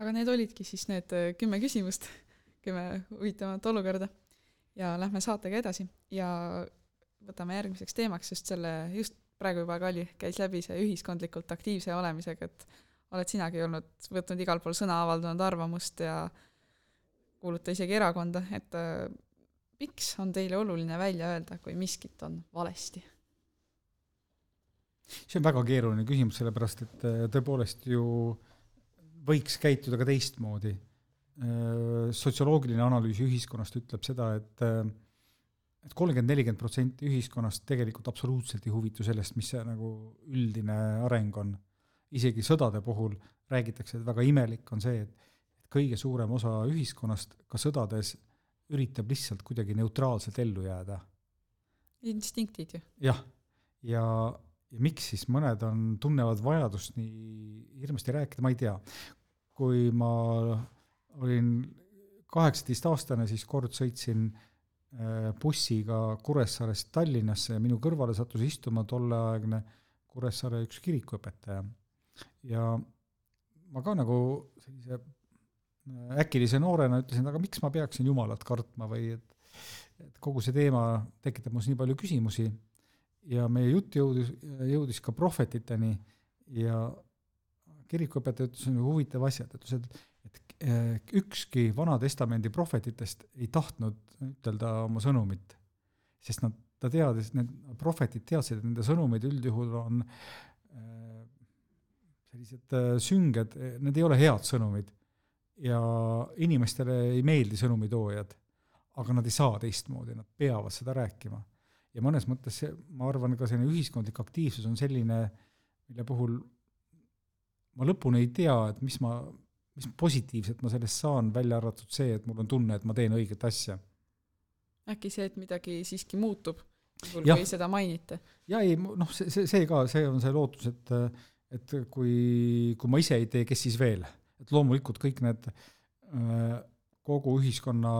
aga need olidki siis need äh, kümme küsimust, kümme huvitavat olukorda ja lähme saatega edasi ja võtame järgmiseks teemaks just selle, just praegu juba Kalli käis läbi see ühiskondlikult aktiivse olemisega, et oled sinagi olnud, võtnud igal pool sõna, avaldanud arvamust ja kuuluta isegi erakonda, et äh, miks on teile oluline välja öelda, kui miskit on valesti? see on väga keeruline küsimus, sellepärast et äh, tõepoolest ju võiks käituda ka teistmoodi. Äh, sotsioloogiline analüüs ühiskonnast ütleb seda, et äh, et kolmkümmend, nelikümmend protsenti ühiskonnast tegelikult absoluutselt ei huvitu sellest, mis see nagu üldine areng on. isegi sõdade puhul räägitakse, et väga imelik on see, et et kõige suurem osa ühiskonnast ka sõdades üritab lihtsalt kuidagi neutraalselt ellu jääda. instinktid ju. jah, ja, ja miks siis mõned on, tunnevad vajadust nii hirmsasti rääkida, ma ei tea. kui ma olin kaheksateistaastane, siis kord sõitsin äh, bussiga Kuressaarest Tallinnasse ja minu kõrvale sattus istuma tolleaegne Kuressaare üks kirikuõpetaja. ja ma ka nagu sellise äkilise noorena ütlesin, aga miks ma peaksin Jumalat kartma või et et kogu see teema tekitab minus nii palju küsimusi ja meie jutt jõudis, jõudis ka prohvetiteni ja kirikuõpetaja ütles ühe huvitava asja, ta ütles, et et ükski Vana Testamendi prohvetitest ei tahtnud ütelda oma sõnumit, sest nad, ta teadis, need prohvetid teadsid, et nende sõnumid üldjuhul on eh, sellised eh, sünged, need ei ole head sõnumid. Ja inimestele ei meeldi sõnumitoojad, aga nad ei saa teistmoodi, nad peavad seda rääkima ja mõnes mõttes see, ma arvan, ka selline ühiskondlik aktiivsus on selline, mille puhul ma lõpuni ei tea, et mis ma, mis positiivset ma sellest saan, välja arvatud see, et mul on tunne, et ma teen õiget asja. äkki see, et midagi siiski muutub, kui seda mainite? ja ei, noh, see, see, see ka, see on see lootus, et et kui, kui ma ise ei tee, kes siis veel. Et loomulikult kõik need äh, kogu ühiskonna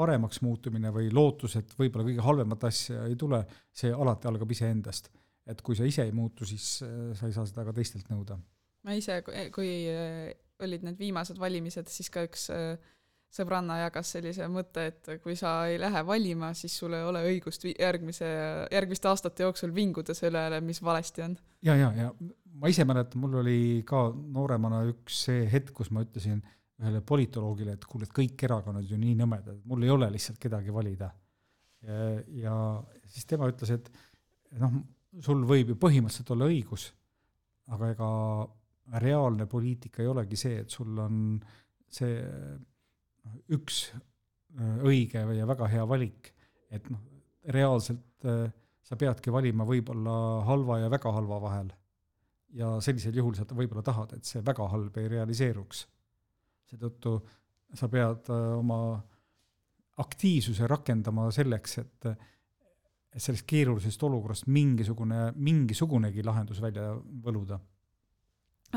paremaks muutumine või lootus, et võib-olla kõige halvemat asja ei tule, see alati algab iseendast. et kui sa ise ei muutu, siis äh, sa ei saa seda ka teistelt nõuda. ma ise, kui äh, olid need viimased valimised, siis ka üks sõbranna jagas sellise mõtte, et kui sa ei lähe valima, siis sul ei ole õigust järgmise, järgmiste aastate jooksul vinguda selle üle, mis valesti on. ja, ja, ja ma ise mäletan, mul oli ka nooremana üks see hetk, kus ma ütlesin ühele politoloogile, et kuule, et kõik erakonnad ju nii nõmedad, mul ei ole lihtsalt kedagi valida. ja siis tema ütles, et noh, sul võib ju põhimõtteliselt olla õigus, aga ega reaalne poliitika ei olegi see, et sul on see noh, üks äh, õige ja väga hea valik, et noh, reaalselt äh, sa peadki valima võib-olla halva ja väga halva vahel. Ja sellisel juhul sa võib-olla tahad, et see väga halb ei realiseeruks. seetõttu sa pead äh, oma aktiivsuse rakendama selleks, et et sellest keerulisest olukorrast mingisugune, mingisugunegi lahendus välja võluda.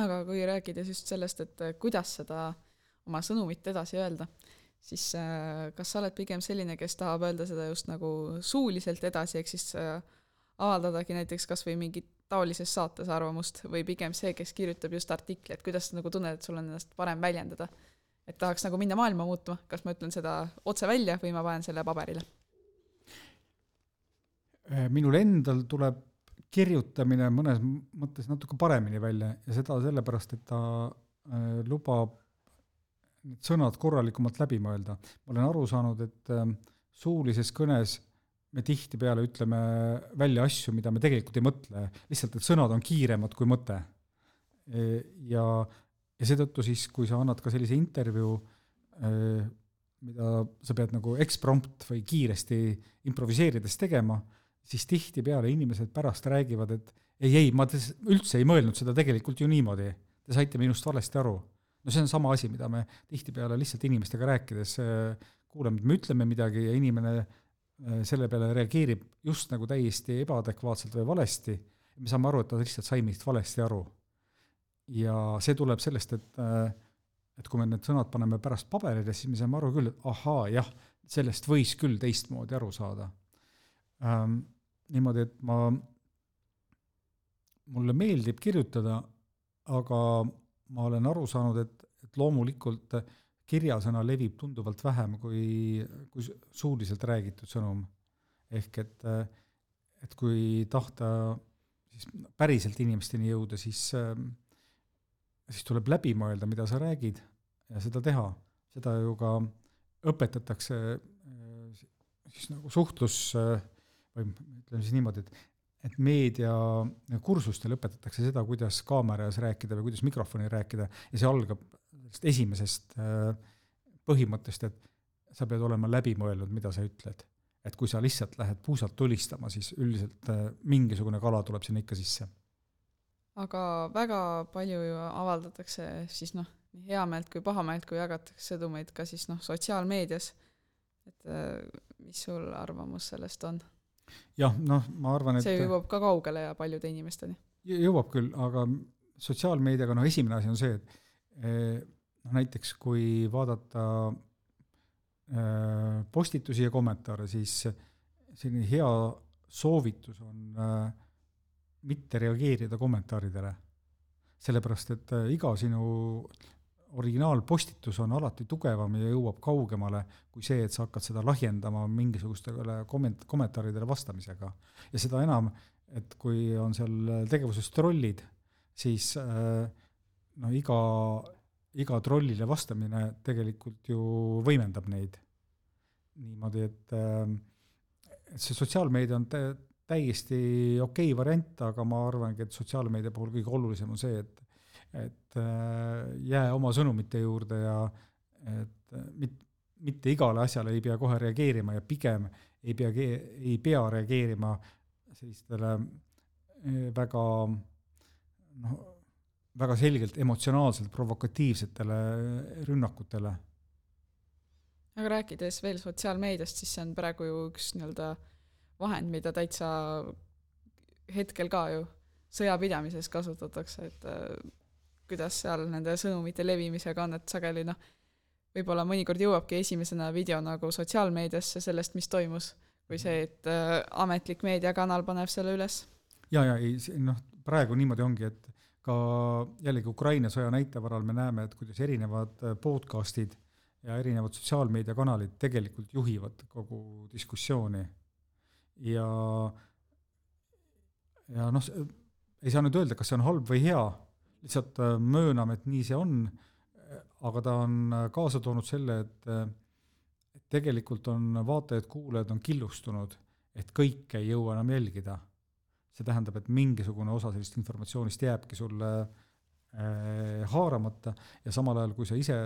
aga kui rääkides just sellest, et äh, kuidas seda oma sõnumit edasi öelda, siis äh, kas sa oled pigem selline, kes tahab öelda seda just nagu suuliselt edasi, ehk siis avaldadagi näiteks kas või mingit taolises saates arvamust või pigem see, kes kirjutab just artikli, et kuidas sa nagu tunned, et sul on ennast parem väljendada? et tahaks nagu minna maailma muutma, kas ma ütlen seda otse välja või ma panen selle paberile? minul endal tuleb kirjutamine mõnes mõttes natuke paremini välja ja seda sellepärast, et ta äh, lubab need sõnad korralikumalt läbi mõelda. ma olen aru saanud, et äh, suulises kõnes me tihtipeale ütleme välja asju, mida me tegelikult ei mõtle, lihtsalt et sõnad on kiiremad kui mõte. ja, ja seetõttu siis, kui sa annad ka sellise intervjuu, mida sa pead nagu eksprompt või kiiresti improviseerides tegema, siis tihtipeale inimesed pärast räägivad, et ei, ei, ma üldse ei mõelnud seda tegelikult ju niimoodi, te saite minust valesti aru. no see on sama asi, mida me tihtipeale lihtsalt inimestega rääkides äh, kuuleme, et me ütleme midagi ja inimene selle peale reageerib just nagu täiesti ebaadekvaatselt või valesti, me saame aru, et ta lihtsalt sai meist valesti aru. ja see tuleb sellest, et äh, et kui me need sõnad paneme pärast paberile, siis me saame aru küll, et ahaa, jah, sellest võis küll teistmoodi aru saada ähm,. niimoodi, et ma, mulle meeldib kirjutada, aga ma olen aru saanud, et, et loomulikult kirjasõna levib tunduvalt vähem kui, kui suuliselt räägitud sõnum. ehk et, et kui tahta siis päriselt inimesteni jõuda, siis, siis tuleb läbi mõelda, mida sa räägid ja seda teha. seda ju ka õpetatakse siis nagu suhtlus või ütleme siis niimoodi, et et meediakursustel õpetatakse seda, kuidas kaamera ees rääkida või kuidas mikrofoni rääkida ja see algab sellest esimesest äh, põhimõttest, et sa pead olema läbi mõelnud, mida sa ütled. et kui sa lihtsalt lähed puusalt tulistama, siis üldiselt äh, mingisugune kala tuleb sinna ikka sisse. aga väga palju ju avaldatakse siis noh, nii heameelt kui pahameelt, kui jagatakse sõnumeid ka siis noh, sotsiaalmeedias. et äh, mis sul arvamus sellest on? jah, noh, ma arvan, et see jõuab ka kaugele ja paljude inimesteni. jõuab küll, aga sotsiaalmeediaga noh, esimene asi on see, et noh, näiteks kui vaadata postitusi ja kommentaare, siis selline hea soovitus on mitte reageerida kommentaaridele. sellepärast, et iga sinu originaalpostitus on alati tugevam ja jõuab kaugemale kui see, et sa hakkad seda lahjendama mingisugustele komment-, kommentaaridele vastamisega. ja seda enam, et kui on seal tegevuses trollid, siis äh, no iga, iga trollile vastamine tegelikult ju võimendab neid. niimoodi, et, äh, see sotsiaalmeedia on tä-, täiesti okei okay variant, aga ma arvangi, et sotsiaalmeedia puhul kõige olulisem on see, et et äh, jää oma sõnumite juurde ja et äh, mit-, mitte igale asjale ei pea kohe reageerima ja pigem ei pea, ei pea reageerima sellistele väga noh, väga selgelt emotsionaalselt provokatiivsetele rünnakutele. aga rääkides veel sotsiaalmeediast, siis see on praegu ju üks nii-öelda vahend, mida täitsa hetkel ka ju sõjapidamises kasutatakse, et kuidas seal nende sõnumite levimisega on, et sageli noh, võib-olla mõnikord jõuabki esimesena video nagu sotsiaalmeediasse sellest, mis toimus, kui see, et äh, ametlik meediakanal paneb selle üles. ja, ja ei, noh, praegu niimoodi ongi, et ka jällegi Ukraina sõja näite varal me näeme, et kuidas erinevad äh, podcast'id ja erinevad sotsiaalmeediakanalid tegelikult juhivad kogu diskussiooni. ja, ja noh, ei saa nüüd öelda, kas see on halb või hea lihtsalt äh, mööname, et nii see on, aga ta on äh, kaasa toonud selle, et tegelikult on vaatajad-kuulajad on killustunud, et kõike ei jõua enam jälgida. See tähendab, et mingisugune osa sellest informatsioonist jääbki sulle äh, haaramata ja samal ajal, kui sa ise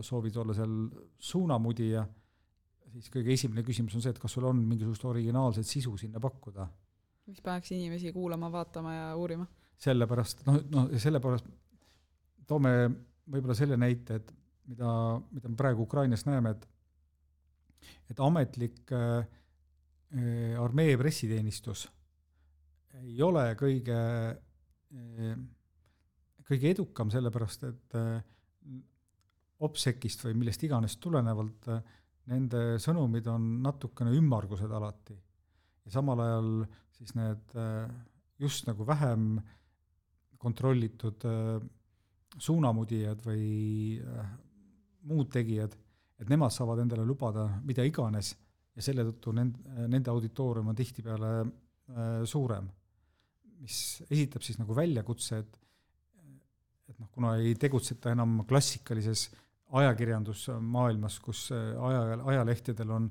soovid olla seal suunamudija, siis kõige esimene küsimus on see, et kas sul on mingisugust originaalset sisu sinna pakkuda. mis paneks inimesi kuulama, vaatama ja uurima sellepärast noh, noh sellepärast toome võib-olla selle näite, et mida, mida me praegu Ukrainas näeme, et et ametlik äh, armee pressiteenistus ei ole kõige äh,, kõige edukam, sellepärast et äh, OPSEC-ist või millest iganes tulenevalt äh, nende sõnumid on natukene ümmargused alati. ja samal ajal siis need just nagu vähem äh, kontrollitud suunamudijad või muud tegijad, et nemad saavad endale lubada mida iganes ja selle tõttu nend-, nende auditoorium on tihtipeale suurem. Mis esitab siis nagu väljakutse, et et noh, kuna ei tegutseta enam klassikalises ajakirjandusmaailmas, kus aja, ajalehtedel on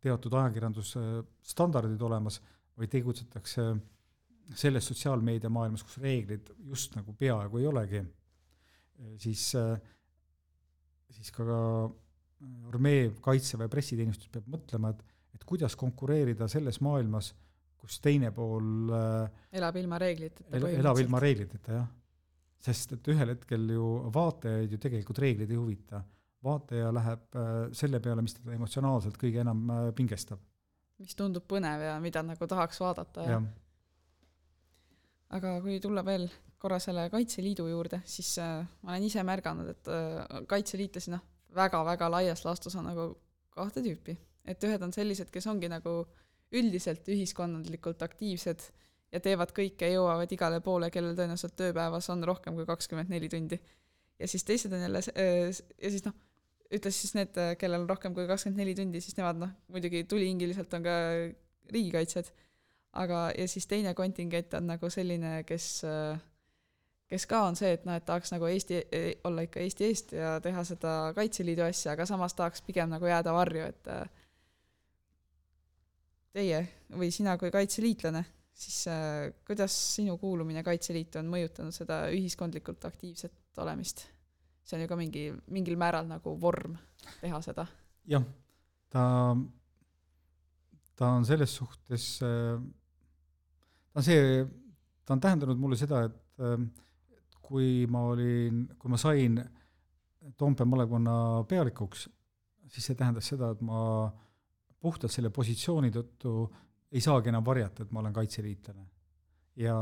teatud ajakirjandusstandardid olemas, vaid tegutsetakse äh, selles sotsiaalmeediamaailmas, kus reeglid just nagu peaaegu ei olegi, siis, siis ka armee, kaitseväe pressiteenistus peab mõtlema, et, et kuidas konkureerida selles maailmas, kus teine pool elab ilma reegliteta el,. elab ilma reegliteta, jah. sest et ühel hetkel ju vaatajaid ju tegelikult reeglid ei huvita. vaataja läheb selle peale, mis teda emotsionaalselt kõige enam pingestab. mis tundub põnev ja mida nagu tahaks vaadata ja, ja aga kui tulla veel korra selle Kaitseliidu juurde, siis äh, ma olen ise märganud, et äh, kaitseliitlasi noh, väga-väga laias laastus on nagu kahte tüüpi. et ühed on sellised, kes ongi nagu üldiselt ühiskonnalikult aktiivsed ja teevad kõike, jõuavad igale poole, kellel tõenäoliselt tööpäevas on rohkem kui kakskümmend neli tundi. ja siis teised on jälle äh, ja siis noh, ütles siis need, kellel on rohkem kui kakskümmend neli tundi, siis nemad noh, muidugi tulihingiliselt on ka riigikaitsjad aga, ja siis teine kontingent on nagu selline, kes, kes ka on see, et noh, et tahaks nagu Eesti, olla ikka Eesti eest ja teha seda Kaitseliidu asja, aga samas tahaks pigem nagu jääda varju, et teie või sina kui kaitseliitlane, siis äh, kuidas sinu kuulumine Kaitseliitu on mõjutanud seda ühiskondlikult aktiivset olemist? see on ju ka mingi, mingil määral nagu vorm teha seda. jah, ta, ta on selles suhtes, ta on see, ta on tähendanud mulle seda, et äh, kui ma olin, kui ma sain Toompea malevkonna pealikuks, siis see tähendas seda, et ma puhtalt selle positsiooni tõttu ei saagi enam varjata, et ma olen kaitseliitlane. ja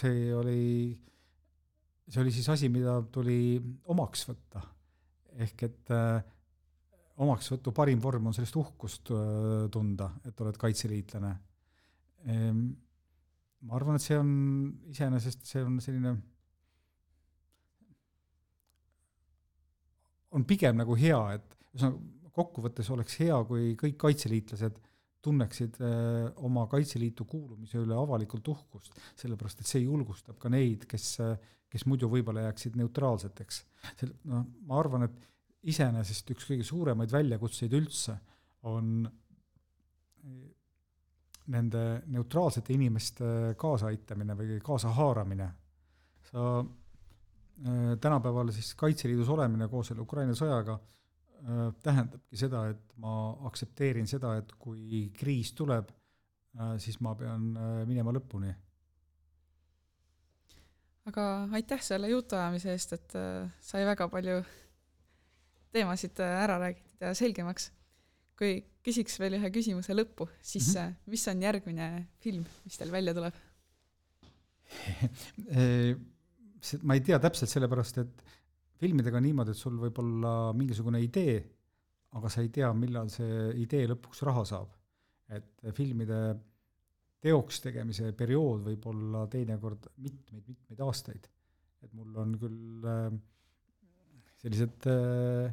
see oli, see oli siis asi, mida tuli omaks võtta. ehk et äh, omaksvõtu parim vorm on sellest uhkust äh, tunda, et oled kaitseliitlane. ma arvan, et see on iseenesest, see on selline, on pigem nagu hea, et ühesõnaga kokkuvõttes oleks hea, kui kõik kaitseliitlased tunneksid äh, oma Kaitseliitu kuulumise üle avalikult uhkust, sellepärast et see julgustab ka neid, kes, kes muidu võib-olla jääksid neutraalseteks. noh, ma arvan, et iseenesest üks kõige suuremaid väljakutseid üldse on nende neutraalsete inimeste kaasaaitamine või kaasahaaramine. sa äh, tänapäeval siis Kaitseliidus olemine koos selle Ukraina sõjaga äh, tähendabki seda, et ma aktsepteerin seda, et kui kriis tuleb äh,, siis ma pean äh, minema lõpuni. aga aitäh selle jutuajamise eest, et äh, sai väga palju teemasid äh, ära räägitud ja selgemaks. kui küsiks veel ühe küsimuse lõppu, siis mm -hmm. mis on järgmine film, mis teil välja tuleb? ma ei tea täpselt, sellepärast et filmidega on niimoodi, et sul võib olla mingisugune idee, aga sa ei tea, millal see idee lõpuks raha saab. et filmide teoks tegemise periood võib olla teinekord mitmeid-mitmeid aastaid. et mul on küll äh, sellised äh,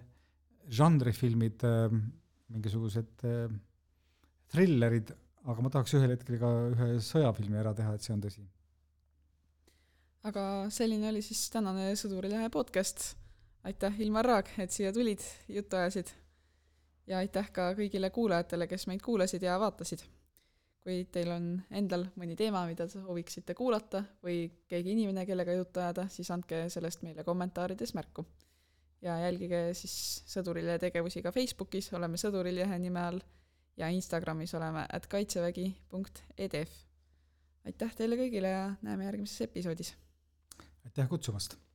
žanrifilmid äh,, mingisugused thrillerid, aga ma tahaks ühel hetkel ka ühe sõjafilmi ära teha, et see on tõsi. aga selline oli siis tänane Sõdurilehe podcast. aitäh, Ilmar Raag, et siia tulid, juttu ajasid. ja aitäh ka kõigile kuulajatele, kes meid kuulasid ja vaatasid. kui teil on endal mõni teema, mida te sooviksite kuulata või keegi inimene, kellega juttu ajada, siis andke sellest meile kommentaarides märku. ja jälgige siis Sõdurilehe tegevusi ka Facebookis, oleme Sõdurilehe nime all ja Instagramis oleme at kaitsevägi.edf. aitäh teile kõigile ja näeme järgmises episoodis. aitäh kutsumast!